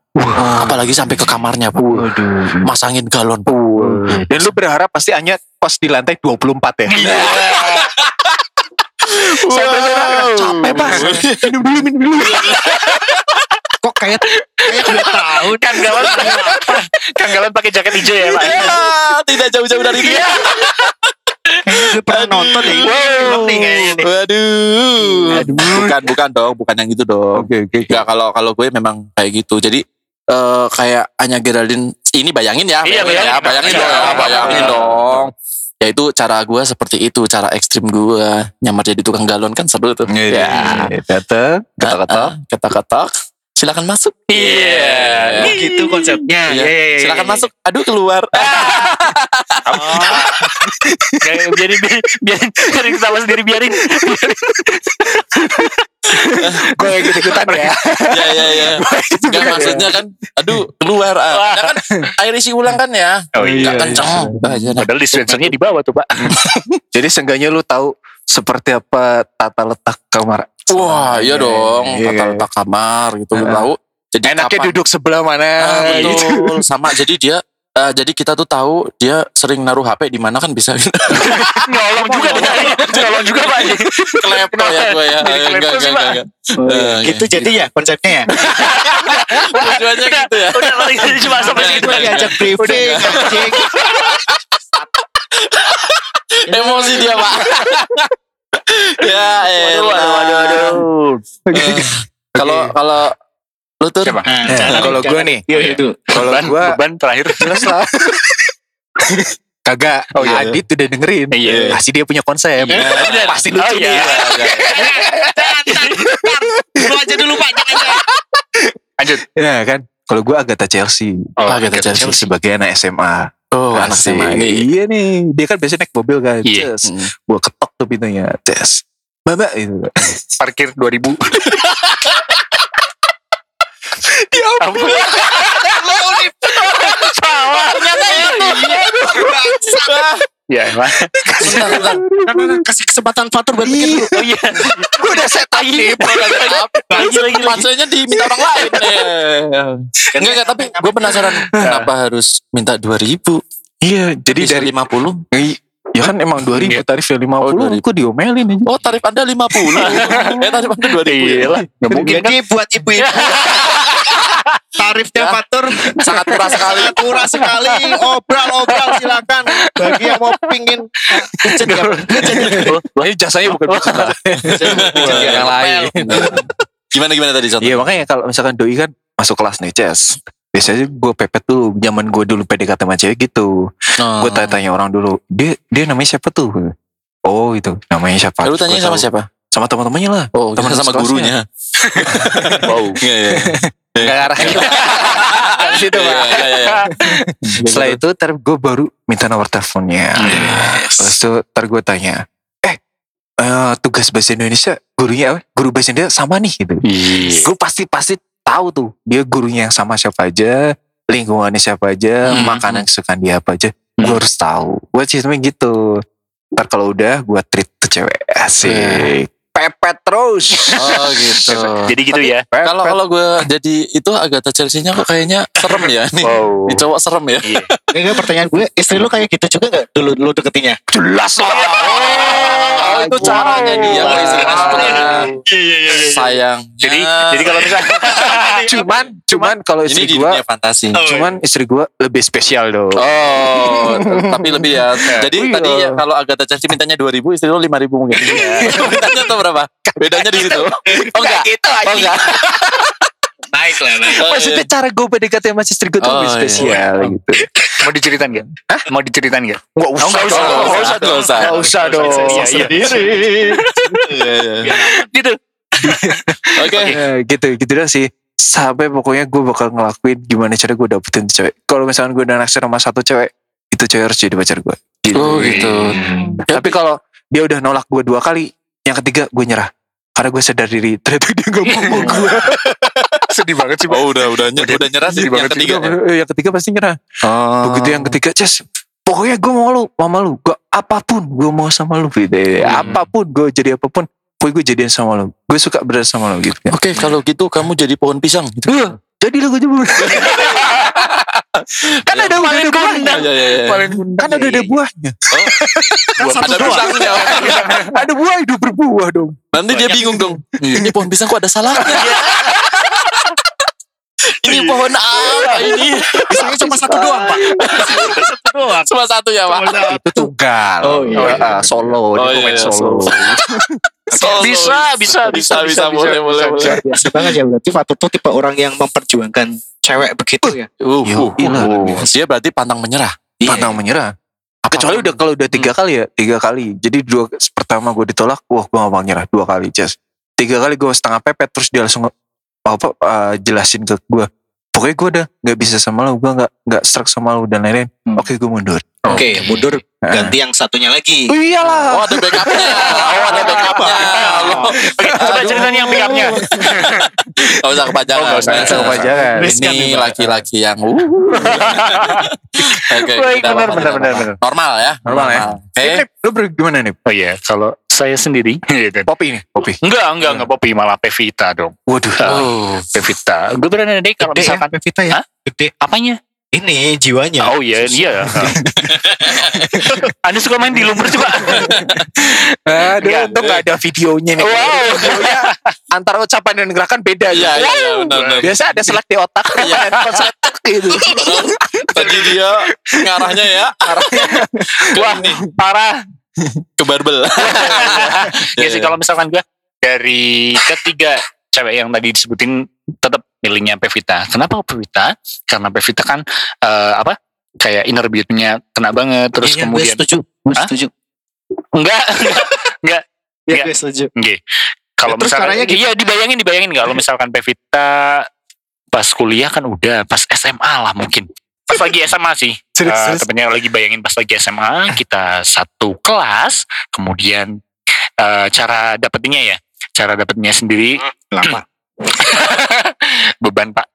Apalagi sampai ke kamarnya Pak. Waduh. Masangin galon. Dan lu berharap pasti hanya kos di lantai 24 ya? Sampai wow. capek, Pak. Minum dulu, minum dulu. Kayak kayak gue tahu Kang Galan Kang Galan pakai jaket hijau ya Pak. Ah, tidak jauh-jauh dari dia. gue pernah nonton ya ini film nih kayaknya nih. Waduh. Bukan, bukan dong, bukan yang itu dong. Oke oke. Enggak kalau kalau gue memang kayak gitu. Jadi eh kayak Anya Geraldine ini bayangin ya, Iya, bayangin ya, bayangin. bayangin Iya, dong, ya, iya, bayangin iya. dong. Ya itu cara gue seperti itu, cara ekstrim gue nyamar jadi tukang galon kan seru tuh. Ya. Datang. Kata-kata. Ah, ah, ketok-ketok. Silakan masuk. Iya. Oh gitu konsepnya. Iya. Iya, iya, iya, Silakan iya. masuk. Aduh keluar. Biarin biarin biarin biarin, biarin ketawa sendiri biarin. Gue kayak gitu ikutan ya. ya ya ya. Enggak maksudnya kan aduh keluar. Ah, kan air isi ulang kan ya. Oh iya, kenceng. Udah aja, nah. Padahal dispensernya di bawah tuh Pak. Jadi seenggaknya lu tahu seperti apa tata letak kamar. Wah, iya dong. Iya, Tata iya. letak kamar gitu lu Ah. tahu. Jadi Enaknya kapan- duduk sebelah mana Ah, gitu. betul. Sama jadi dia eh, jadi kita tuh tahu dia sering naruh HP di mana kan bisa Nyolong juga Nyolong juga Pak. kelepon ya gue ya. Enggak enggak sih, Pak. enggak. Eh, Gitu jadi ya konsepnya ya. Tujuannya gitu ya. Udah cuma sampai Gue aja. diajak briefing anjing. Emosi dia, Pak. Ya, eh. Waduh, waduh, waduh, waduh. Kalau kalau lu tuh Siapa? Nah, Eh, kalau gue nih, Iya itu. kalau Beban, gue beban terakhir. jelas lah. Kagak. Oh, iya, iya. Adit udah dengerin. Iya. Pasti dia punya konsep. Bener. Pasti lucu Oh, iya. nih. Lu aja dulu Pak, jangan. Lanjut. Ya kan. Kalau gue Agatha Chelsea. Oh, Agatha Chelsea. Sebagai anak SMA. Oh, anak Asik. SMA ini. Iya nih. Dia kan biasanya naik mobil kan. Iya. Ces. Hmm. Gue ketok tuh pintunya. Tes. Mbak, itu. Parkir 2000. Dia ampun. Ya, emang. Bentar, bentar. Nah, Kasih kesempatan Fatur buat mikir dulu. Oh iya. Gue udah set up nih. Lagi lagi lagi. Maksudnya diminta orang lain. Eh. Enggak, enggak, tapi gue penasaran kenapa harus minta 2000? Iya. Jadi dari 50? Ya kan emang 2000 tarifnya 50 Oh, 2000. Aku diomelin aja Oh, tarif Anda 50. eh, tarif Anda 2000. ya? Iya lah. Nggak mungkin kan. Jadi buat ibu-ibu tarifnya Ya. Fatur Sangat murah sekali. sangat murah sekali. Obral-obral silakan. Bagi yang mau pingin ya, gadget. Ini jasanya bukan bukan yang lain Gimana gimana tadi contoh? Iya makanya kalau misalkan doi kan masuk kelas nih Ces Biasanya gue pepet tuh Zaman gue dulu PDKT sama cewek gitu Oh. Gue tanya-tanya orang dulu Dia dia namanya siapa tuh Oh itu namanya siapa Lu tanya sama siapa? Sama teman-temannya lah Oh, Teman sama gurunya. wow. Iya, iya. Gak arah gitu Di situ Iya, Pak. Iya, iya. Setelah itu ntar gue baru minta nomor teleponnya. Terus itu ntar gue tanya Eh eh, tugas bahasa Indonesia gurunya apa? Guru bahasa Indonesia sama nih gitu. Iya. gue pasti pasti tahu tuh dia gurunya yang sama siapa aja lingkungannya siapa aja Hmm. makanan kesukaan dia apa aja gue harus tahu. Gue sistemnya gitu. Ntar kalau udah gue treat tuh cewek asik pepet terus Oh, gitu. Jadi gitu ya. Kalau kalau gue jadi itu Agatha Chelsea-nya kok kayaknya serem ya nih. Wow. Ini cowok serem ya. Iya. Enggak pertanyaan gue, istri lu kayak gitu juga gak dulu lu deketinnya? jelas lah Oh, itu caranya dia kalau istrinya sebenarnya Iya iya sayang. Jadi jadi kalau misalnya cuman cuman kalau istri gue fantasi. cuman istri gue lebih spesial dong Oh, tapi lebih ya. Jadi Iya. tadi ya, kalau Agatha Chelsea mintanya 2000, istri lo 5000 mungkin. mintanya tuh berapa? Bedanya di situ. Oh enggak. gitu Oh enggak. Naik lah, naik. Oh, maksudnya cara gue PDKT sama istri gue tuh Oh, lebih iya. spesial gitu mau diceritain gak? Mau diceritain gak? Nggak usah, nggak usah, dong. nggak usah, nggak usah. Nggak usah dong. Iya, iya. Iya, iya. Gitu. Oke. Eh, gitu gitu dah sih sampai pokoknya gue bakal ngelakuin gimana cara gue dapetin tuh cewek kalau misalkan gue udah naksir sama satu cewek itu cewek harus jadi pacar gue Oh, gitu. tapi kalau dia udah nolak gue dua kali yang ketiga gue nyerah karena gue sadar diri ternyata dia gak mau gue Sedih banget sih, Pak. Oh, udah udah udah, udah nyerah sih Sedih yang banget ketiga. ya? Yang ketiga pasti nyerah Oh. begitu yang ketiga Ces pokoknya gue mau lu mama lu gue apa pun gue mau sama lu gitu Hmm. apa pun gue jadi apa pun pokoknya gue jadian sama lu gue suka berada sama lu gitu Oke, kalau gitu kamu jadi pohon pisang gitu. Iya, jadi lu gue kan ada udah ada buahnya Iya, iya, iya. kan ada ada buahnya Ada pisangnya. ada buah hidup berbuah dong Nanti dia bingung dong. Ini pohon pisang kok ada salahnya? Ini pohon apa ini? Misalnya cuma satu doang pak. satu doang. Cuma satu ya pak. Itu tunggal. Oh, iya. Ah, solo. Oh, iya, solo. Solo. Bisa, bisa, bisa, bisa, boleh, boleh, boleh. Biasa banget ya berarti Fatu tuh tipe orang yang memperjuangkan cewek begitu ya. Uh, uh, uh. Dia berarti pantang menyerah. Pantang menyerah. Kecuali udah kalau udah tiga kali ya, tiga kali. Jadi dua pertama gue ditolak, wah gue gak mau nyerah dua kali, Jas. Tiga kali gue setengah pepet terus dia langsung apa eh, jelasin ke gue. Pokoknya gue udah nggak bisa sama lo, gue nggak nggak struck sama lo dan lain-lain. Hmm. Oke gue mundur. Oke, mundur ganti yang satunya lagi. Oh iyalah. Oh ada backupnya. Oh ada backupnya. Coba ceritain yang pickupnya. Gak usah kepanjangan. Oh, nggak usah, usah kepanjangan. Ini laki-laki yang uh. Oke, tidak benar, benar, benar, benar. Normal ya. Normal ya. Oke. Eh, lu ber- gimana nih? Oh iya, kalau saya sendiri. Popi nih, Popi. Enggak, enggak, enggak Poppy, malah Pevita dong. Waduh. Oh. Pevita. Gue berani deh kalau Gede ya, misalkan Pevita ya. Hah? Gede. apanya? Ini jiwanya. Oh iya, iya. Anda suka main di lumber juga? Aduh, Enggak. untung gak ada videonya nih. Wow. Videonya antara ucapan dan gerakan beda Iya, ya. iya, iya, benar, benar. Biasa ada selak di otak. Iya. Gitu. Tadi dia ngarahnya ya. Wah, parah. Ke barbel. Ya sih kalau misalkan gue dari ketiga cewek yang tadi disebutin tetap milihnya Pevita. Kenapa Pevita? Karena Pevita kan eh, apa? Kayak inner beauty-nya kena banget terus Iya, gue kemudian setuju. Gue setuju. enggak enggak Iya, Iya. gue setuju. enggak. Kalau Ya, misalkan gimana? iya dibayangin dibayangin kalau misalkan Pevita pas kuliah kan udah pas SMA lah mungkin. Pas lagi SMA sih. Serius, serius. tepatnya lagi bayangin pas lagi SMA kita satu kelas kemudian eh, cara dapetinnya ya cara dapetinnya sendiri Lama. beban pak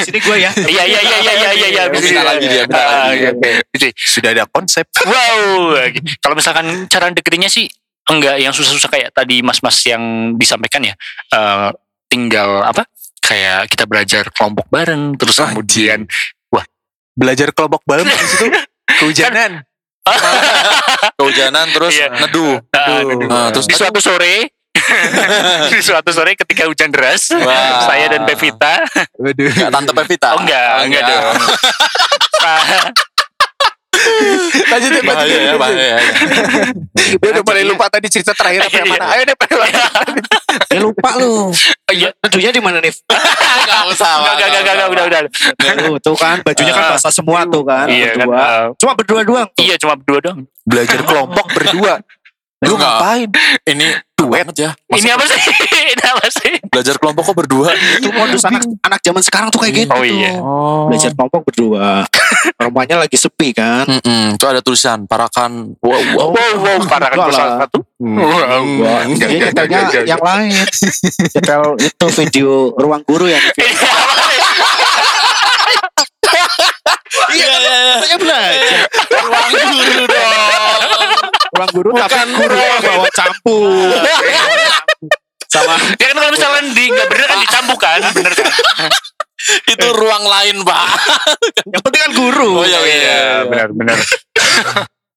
Sini gue ya. iya iya iya iya iya iya iya Minta lagi dia, Ah, lagi. iya. Jadi, Sudah ada konsep. wow kalau misalkan cara deketinnya sih enggak yang susah-susah kayak tadi mas-mas yang disampaikan ya Eh, tinggal apa kayak kita belajar kelompok bareng terus Anjing. kemudian Belajar kelompok balem di situ. Kehujanan. Kehujanan terus Iya. neduh. ah, aduh. Ah, terus di suatu sore di suatu sore ketika hujan deras Wah. saya dan Pevita Waduh. Enggak tante Pevita. oh enggak enggak dong Lanjut deh, lanjut Bahaya ya, bahaya ya. Dia udah mulai lupa tadi cerita terakhir apa yang mana. Ayo deh, pada Ya lupa lu. iya Neduhnya di mana nih? Enggak usah. enggak enggak enggak enggak udah udah Tuh, tuh kan bajunya kan basah semua tuh kan. iya kan Berdua. uh, Cuma berdua doang. tuh. iya cuma berdua dong Belajar kelompok berdua. Lu ngapain? Ini duet aja. ini apa sih ini apa sih Belajar kelompok kok berdua. Itu modus anak anak zaman sekarang tuh kayak gitu. oh iya Oh. Belajar kelompok berdua. Rumahnya lagi sepi kan. Mm-mm, itu ada tulisan parakan wow wow. wow wow kan salah lah. satu enggak, enggak. yang lain. Nyetel itu video ruang guru yang Iya iya iya. Saya belajar. Ruang guru guru tapi guru bawa campur. Sama ya kan kalau misalkan di nggak bener kan dicambuk kan bener kan Itu ruang lain, Pak. yang penting kan guru. Oh iya iya. benar benar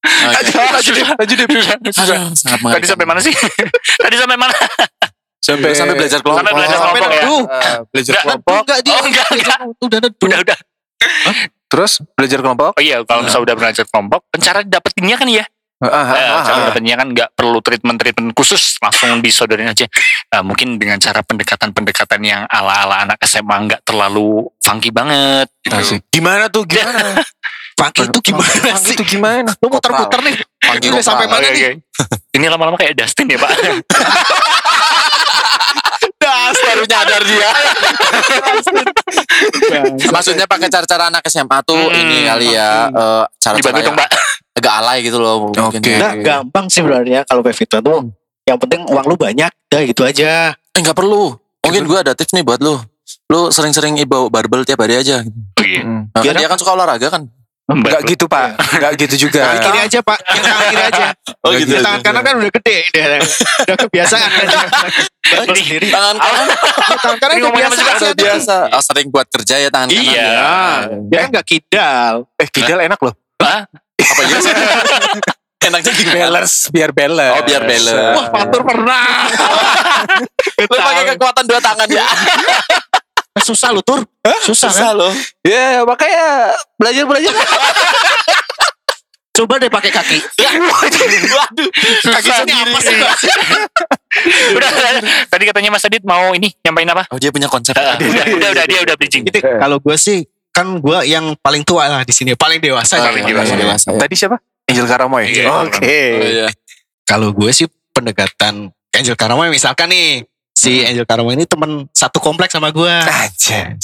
Oke. Lanjut lanjut sangat tadi sampai mana sih tadi sampai mana Sampai sampai belajar kelompok. Sampai belajar Sampai kelompok ya neduh. Eh, belajar Enggak. kelompok. Enggak dia. Oh, enggak, enggak. Udah neduh. udah udah Terus belajar kelompok. oh iya kalau misalnya udah belajar kelompok cara dapetinnya kan ya Ah, ah, Eh, ah, cara ah. dapetinnya kan nggak perlu treatment treatment khusus langsung disodorin aja Eh, mungkin dengan cara pendekatan pendekatan yang ala ala anak SMA nggak terlalu funky banget gitu. Asik. Gimana tuh? Gimana? Pagi itu gimana Pang sih? Itu gimana? Lu muter-muter nih. Pagi Udah sampai mana Oke, nih? Ini lama-lama kayak Dustin ya pak Das baru nyadar dia. Maksudnya pakai cara-cara anak SMA tuh Hmm. ini kali ya eh, cara-cara Dibantu dong yang pak agak alay gitu loh mungkin. Oke. ya. Nah, gampang sih sebenarnya kalau Pevita tuh. Yang penting uang lu banyak, dah gitu aja. Eh nggak perlu. Mungkin gue ada tips nih buat lu. Lu sering-sering bawa barbel tiap hari aja. Oh, iya. Hmm. Nah, Biar kan dia kan suka olahraga kan. Enggak gitu, Pak. Enggak gitu juga. Tangan kiri aja pak, yang tangan kiri aja. Oh, gitu aja. Tangan kanan kan udah gede, udah, udah kebiasaan kan. Sendiri. Tangan kanan Tangan kanan udah biasa. udah biasa. Oh, sering buat kerja ya tangan kanan. Iya. Iya, dia kan nggak kidal. Eh, kidal enak loh. Apa ya? Enaknya gimana? Balance, biar balance. Oh, biar balance. Wah, Fatur pernah. Lu pakai kekuatan dua tangan ya. Susah lu tur. Susah, Susah kan? loh. Ya makanya belajar belajar. Coba deh pakai kaki. Waduh. Kaki sini apa sih? Udah, tadi katanya Mas Adit mau ini nyampein apa? Oh dia punya konsep. udah, udah, udah, dia udah bridging. Kalau gue sih kan gue yang paling tua lah di sini, paling dewasa. Paling gitu. dewasa. dewasa ya. Tadi siapa? Angel Karamoy. Iya, Oke. Oh, iya. Kalau gue sih pendekatan Angel Karamoy misalkan nih si Angel Karamoy ini teman satu kompleks sama gue. Aja.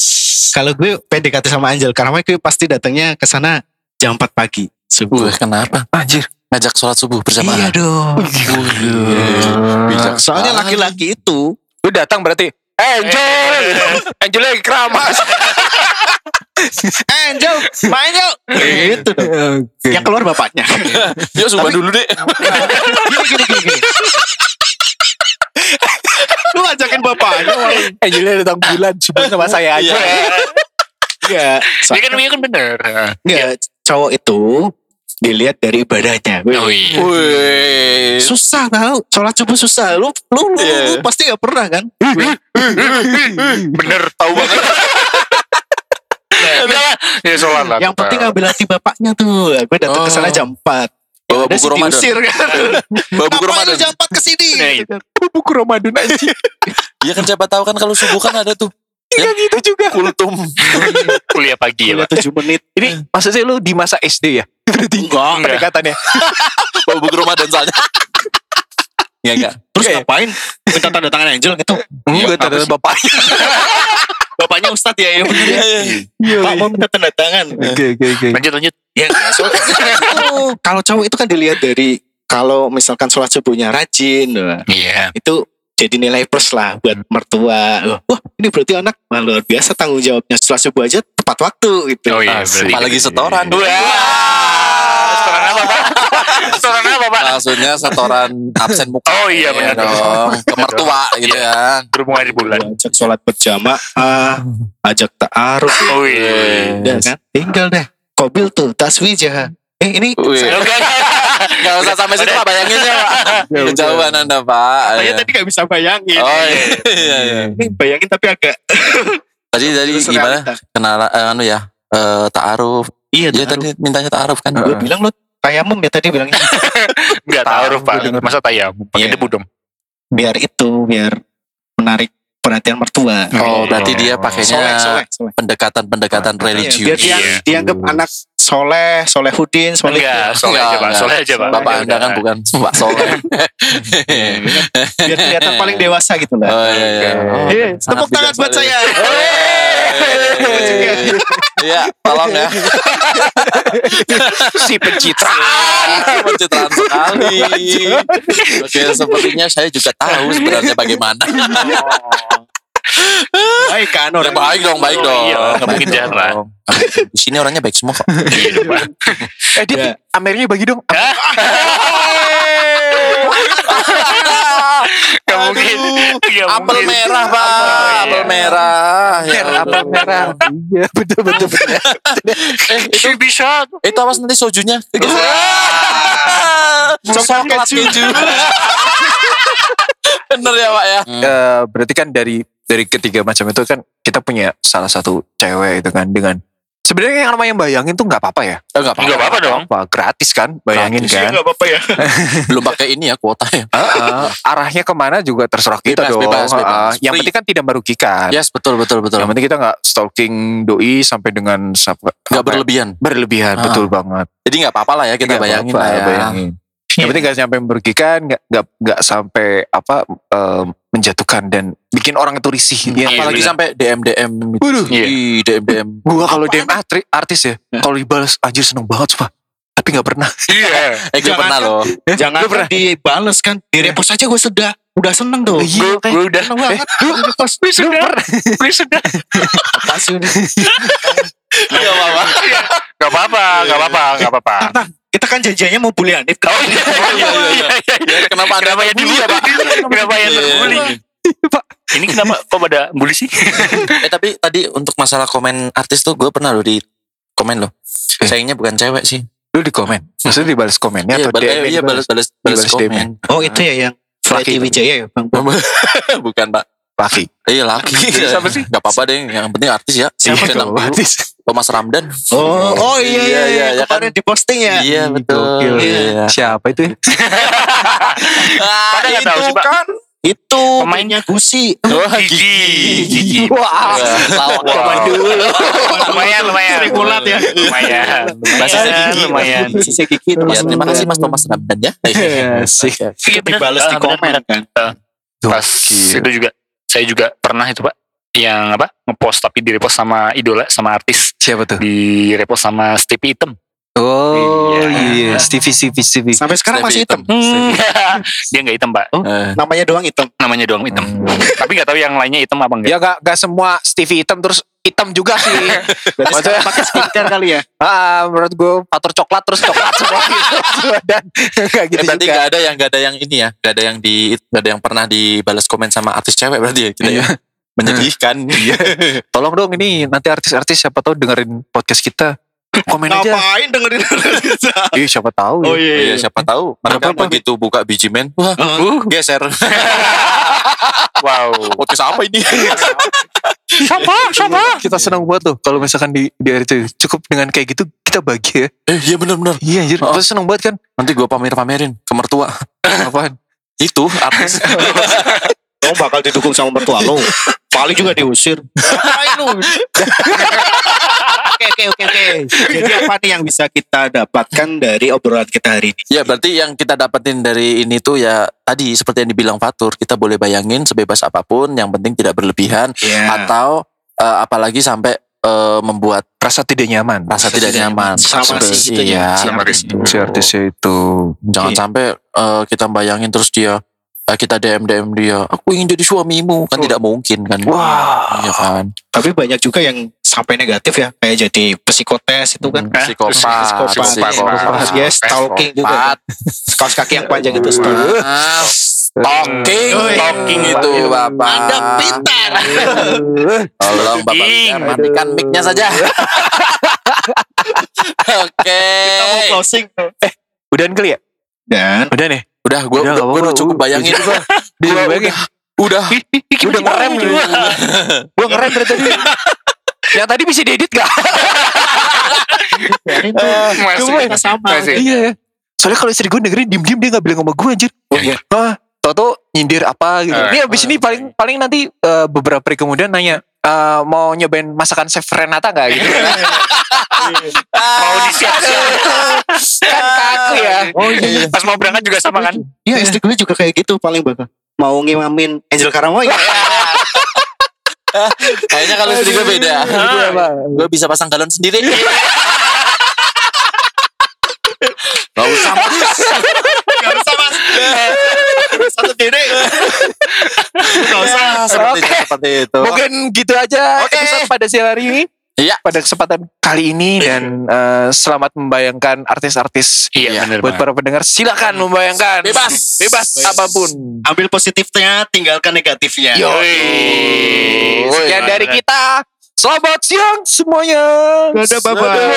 Kalau gue PDKT sama Angel Karamoy gue pasti datangnya ke sana jam 4 pagi subuh. Wah, kenapa? Anjir. Ngajak sholat subuh berjamaah. Iya dong. Bijak Soalnya laki-laki itu Lu datang berarti Angel. Angel lagi keramas. Angel, main yuk. Gitu dong. Yang keluar bapaknya. Yuk subuh dulu deh. gini gini gini. gini. Lu ngajakin bapaknya. Angelnya datang bulan subuh sama saya aja. Enggak. Dia kan, dia kan bener. Enggak. Cowok itu dilihat dari ibadahnya. Oh iya. Wih. Susah tau. Sholat subuh susah. Lu, lu, lu, Iya. lu pasti gak pernah kan? Bener, tahu banget. Udah, ya sholat lah. Yang penting ngambil hati bapaknya tuh. Gue datang ke sana Oh. jam 4. Bawa buku Ramadan. diusir kan. Bawa buku Ramadan. lu jam 4 ke sini? Nah, Gitu kan. Buku Ramadan aja. Iya kan siapa tahu kan kalau subuh kan ada tuh. Iya gitu juga. Kultum. kuliah pagi ya, Kuliah Pak. 7 menit. Ini maksudnya lu di masa SD ya? Berarti Enggak. pendekatannya. Bawa buku Ramadan soalnya. Iya enggak. Terus Oke. ngapain? Minta tanda tangan Angel gitu. Enggak apa ada sih? bapaknya. Bapaknya Ustadz ya. ya bener ya. Iya. Pak mau minta tanda tangan. Oke oke oke. Lanjut, lanjut. Ya, kalau cowok itu kan dilihat dari kalau misalkan sholat subuhnya rajin, wah, Iya. itu jadi nilai plus lah buat mertua. Wah, ini berarti anak wah, luar biasa tanggung jawabnya sholat subuh aja tepat waktu gitu. Oh iya. Apalagi setoran. Wah. Setoran apa, Pak? Setoran apa, Pak? Maksudnya setoran absen muka. Oh iya, benar. dong. Ke mertua gitu kan. Berhubungan di bulan. Ajak sholat berjamaah, ajak ta'aruf, Oh iya. ya kan? Tinggal deh. Kobil tuh taswijah. Eh ini. Gak usah sampai situ Pak bayangin ya Pak. Kejauhan Anda Pak. saya Iya. tadi gak bisa bayangin. Oh iya. iya, iya. Ini bayangin tapi agak Tadi tadi gimana? Kenalan eh, anu ya. Eh ta'aruf. Iya, Dia ta'aruf. tadi mintanya ta'aruf kan. Gue bilang lo tayamum ya tadi bilangnya. Enggak tahu, Pak. Masa tayamum? Pakai Iya. debu dong. biar itu biar menarik perhatian mertua. Oh, berarti dia pakainya pendekatan-pendekatan Iya, biar religius. dia Iya. dianggap anak soleh, solehudin, soleh. Enggak, soleh aja, Pak. Soleh aja, Pak. Bapak Anda kan bukan Pak Soleh. Biar kelihatan paling dewasa gitu lah. Oh iya iya. Oh, Eh, sangat tepuk tangan buat saya. Iya, tolong ya. Si pencitraan. Pencitraan sekali. Oke, sepertinya saya juga tahu sebenarnya bagaimana. Baik kan Ya, orang. baik dong, baik Oh, dong. iya, nggak mungkin jahat lah. dong. Di sini orangnya baik semua kok. Eh dia Ya. Amernya bagi dong. Gak mungkin. Gak Apel mungkin. merah, Pak. Iya. Apel merah. Ya, Apel merah. Iya betul betul betul. Eh, itu bisa. itu awas nanti sojunya. Coklat keju. Bener ya, Pak ya. Eh, berarti kan dari dari ketiga macam itu kan kita punya salah satu cewek itu kan dengan sebenarnya yang namanya bayangin tuh nggak apa-apa ya. Enggak Enggak apa-apa dong. Apa gratis kan bayangin Iya, kan. nggak apa-apa ya. Belum pakai ini ya kuota ya. Heeh, arahnya ke mana juga terserah kita Bebas, dong. bebas, bebas. Heeh, Yang penting kan tidak merugikan. Yes, betul betul betul. Yang penting kita nggak stalking doi sampai dengan apa ya, berlebihan. berlebihan Ah. betul banget. Jadi enggak apa-apa lah ya kita Nggak bayangin apa-apa, lah ya. bayangin. Yang penting nggak sampai merugikan, nggak nggak nggak sampai apa eh, menjatuhkan dan bikin orang itu risih. Iya, Ya, Apalagi bener. sampai DM DM itu. Waduh. Iya. Ih, DM DM. Gua kalau DM atri- artis ya, kalau dibalas anjir seneng banget sumpah. Tapi nggak pernah. Iya. Eh gue Jangan pernah kan. loh. Jangan Lu pernah? dibales kan. Di repost aja gue sudah udah seneng tuh. Iya. Gue udah. Seneng banget. Gue sudah. Gue sudah. Apa sih? Enggak apa-apa. Gak apa-apa. Gak apa-apa. Gak apa-apa. Kita kan janjiannya mau bully Hanif. Oh iya. Iya. Iya. iya. Ya, kenapa Anda Kenapa ya dulu ya Pak? Kenapa ya Iya. terbully? Ini kenapa kok pada bully sih? Eh tapi tadi untuk masalah komen artis tuh gue pernah loh di komen loh. Eh. Sayangnya bukan cewek sih. Lu di komen. Maksudnya dibalas komennya Iya, atau DM? eh, iya balas balas balas komen. Oh itu ya yang Fluffy. Wijaya ya Bang. bukan pak. Laki. Iya laki. Siapa sih? Gak apa-apa deh. Yang penting artis ya. Siapa Bintang tuh? Artis. Thomas Ramdan. Oh, oh iya iya, Iya, iya, iya, kemarin diposting ya. Iya betul. Gokil. Iya. Siapa itu ya? Ah, Pada nggak tahu sih, Pak. kan. Itu Pemainnya. Gusi. Wah, Gigi. Gigi. Wah, lawak zaman dulu. lumayan lumayan Sering ulat ya. lumayan Bahasa lumayan gigi. lumayan Sisi Gigi itu Ya, terima kasih Mas Thomas Ramdan ya. Iya, bener. dibalas di Ah, komen kan. pas itu juga saya juga pernah itu pak yang apa ngepost tapi di repost sama idola sama artis Siapa tuh? di repost sama Stevie Item Oh Iya. iya, Stevie Stevie Stevie. Sampai sekarang masih hitam. Hmm. dia nggak hitam pak Eh, Namanya doang hitam. namanya doang hitam tapi nggak tahu yang lainnya hitam apa enggak Ya gak, gak semua Stevie hitam terus hitam juga sih. Berarti sekarang pakai skincare kali ya. ah, menurut gue fatur coklat terus coklat semua gitu. Dan gak gitu eh, berarti juga. gak ada yang gak ada yang ini ya, gak ada yang di gak ada yang pernah dibalas komen sama artis cewek berarti ya kita ya. Menyedihkan. Iya. Tolong dong ini nanti artis-artis siapa tahu dengerin podcast kita. Komen aja. Ngapain dengerin kita? Ih, siapa tahu ya. Oh iya. Iya, siapa tahu mereka apa-apa. begitu buka biji men, wah, Uh, geser. wow Podcast apa ini? Siapa? Siapa? Kita senang banget tuh kalau misalkan di di itu cukup dengan kayak gitu kita bahagia. eh, iya benar-benar. Iya anjir, Oh. kita senang banget kan. Nanti gua pamer-pamerin ke mertua. Apaan? Itu artis. Lo bakal didukung sama mertua lo. Paling juga diusir. Ngapain lu? Oke oke oke oke. Jadi apa nih yang bisa kita dapatkan dari obrolan kita hari ini? Ya berarti yang kita dapetin dari ini tuh ya tadi seperti yang dibilang Fatur kita boleh bayangin sebebas apa pun yang penting tidak berlebihan Iya. atau eh, apalagi sampai eh, membuat Rasa tidak nyaman. rasa tidak nyaman Sama Seperti- si itunya, iya. Sama. Si artisnya itu. jangan Iya. sampai eh, kita bayangin terus dia eh, kita DM DM dia aku ingin jadi suamimu kan Oh. tidak mungkin kan Wah. iya kan Tapi banyak juga yang sampai negatif ya, kayak jadi psikotes itu kan. psikopat Psikopat, psikopat. yes, stalking juga. kan. Kaos kaki yang panjang itu stalking. Ah, Talking, talking itu bapak. Anda pintar. Tolong bapak matikan mic-nya saja. Oke. Kita mau closing. Udahan kali ya? Dan Udah nih. Udah, gue Udah, udah, gua udah cukup bayangin. Udah, Gua bayangin. Udah, Udah ngerem. Gue ngerem dari tadi. Yang tadi bisa diedit gak? biarin tuh. Masih. Kita sama. Masih. Iya ya. Soalnya kalau istri gue dengerin diem-diem dia gak bilang sama gue anjir. Oh iya. Ah, tau nyindir apa gitu. Eh. Ini abis ini paling paling nanti eh, beberapa hari kemudian nanya eh, mau nyobain masakan chef Renata gak gitu. mau disiap-siap kan kaku ya. Oh iya. pas mau berangkat juga sama kan Iya, istri gue juga kayak gitu paling bakal. Mau ngimamin Angel Karamoy. kayaknya kalau istri gue beda. Gue bisa pasang galon sendiri. Gak usah mas. Gak usah mas. Satu diri. Gak usah. Seperti itu, seperti itu. Mungkin gitu aja Oke. episode pada siang hari ini. Iya. Pada kesempatan kali ini dan eh, selamat membayangkan artis-artis iya bener buat banget para pendengar silakan membayangkan Bebas. bebas Bebas. apa pun. Ambil positifnya, tinggalkan negatifnya. Yoi. Sekian dari kita. Selamat siang semuanya. Dadah, bye-bye. Dadah.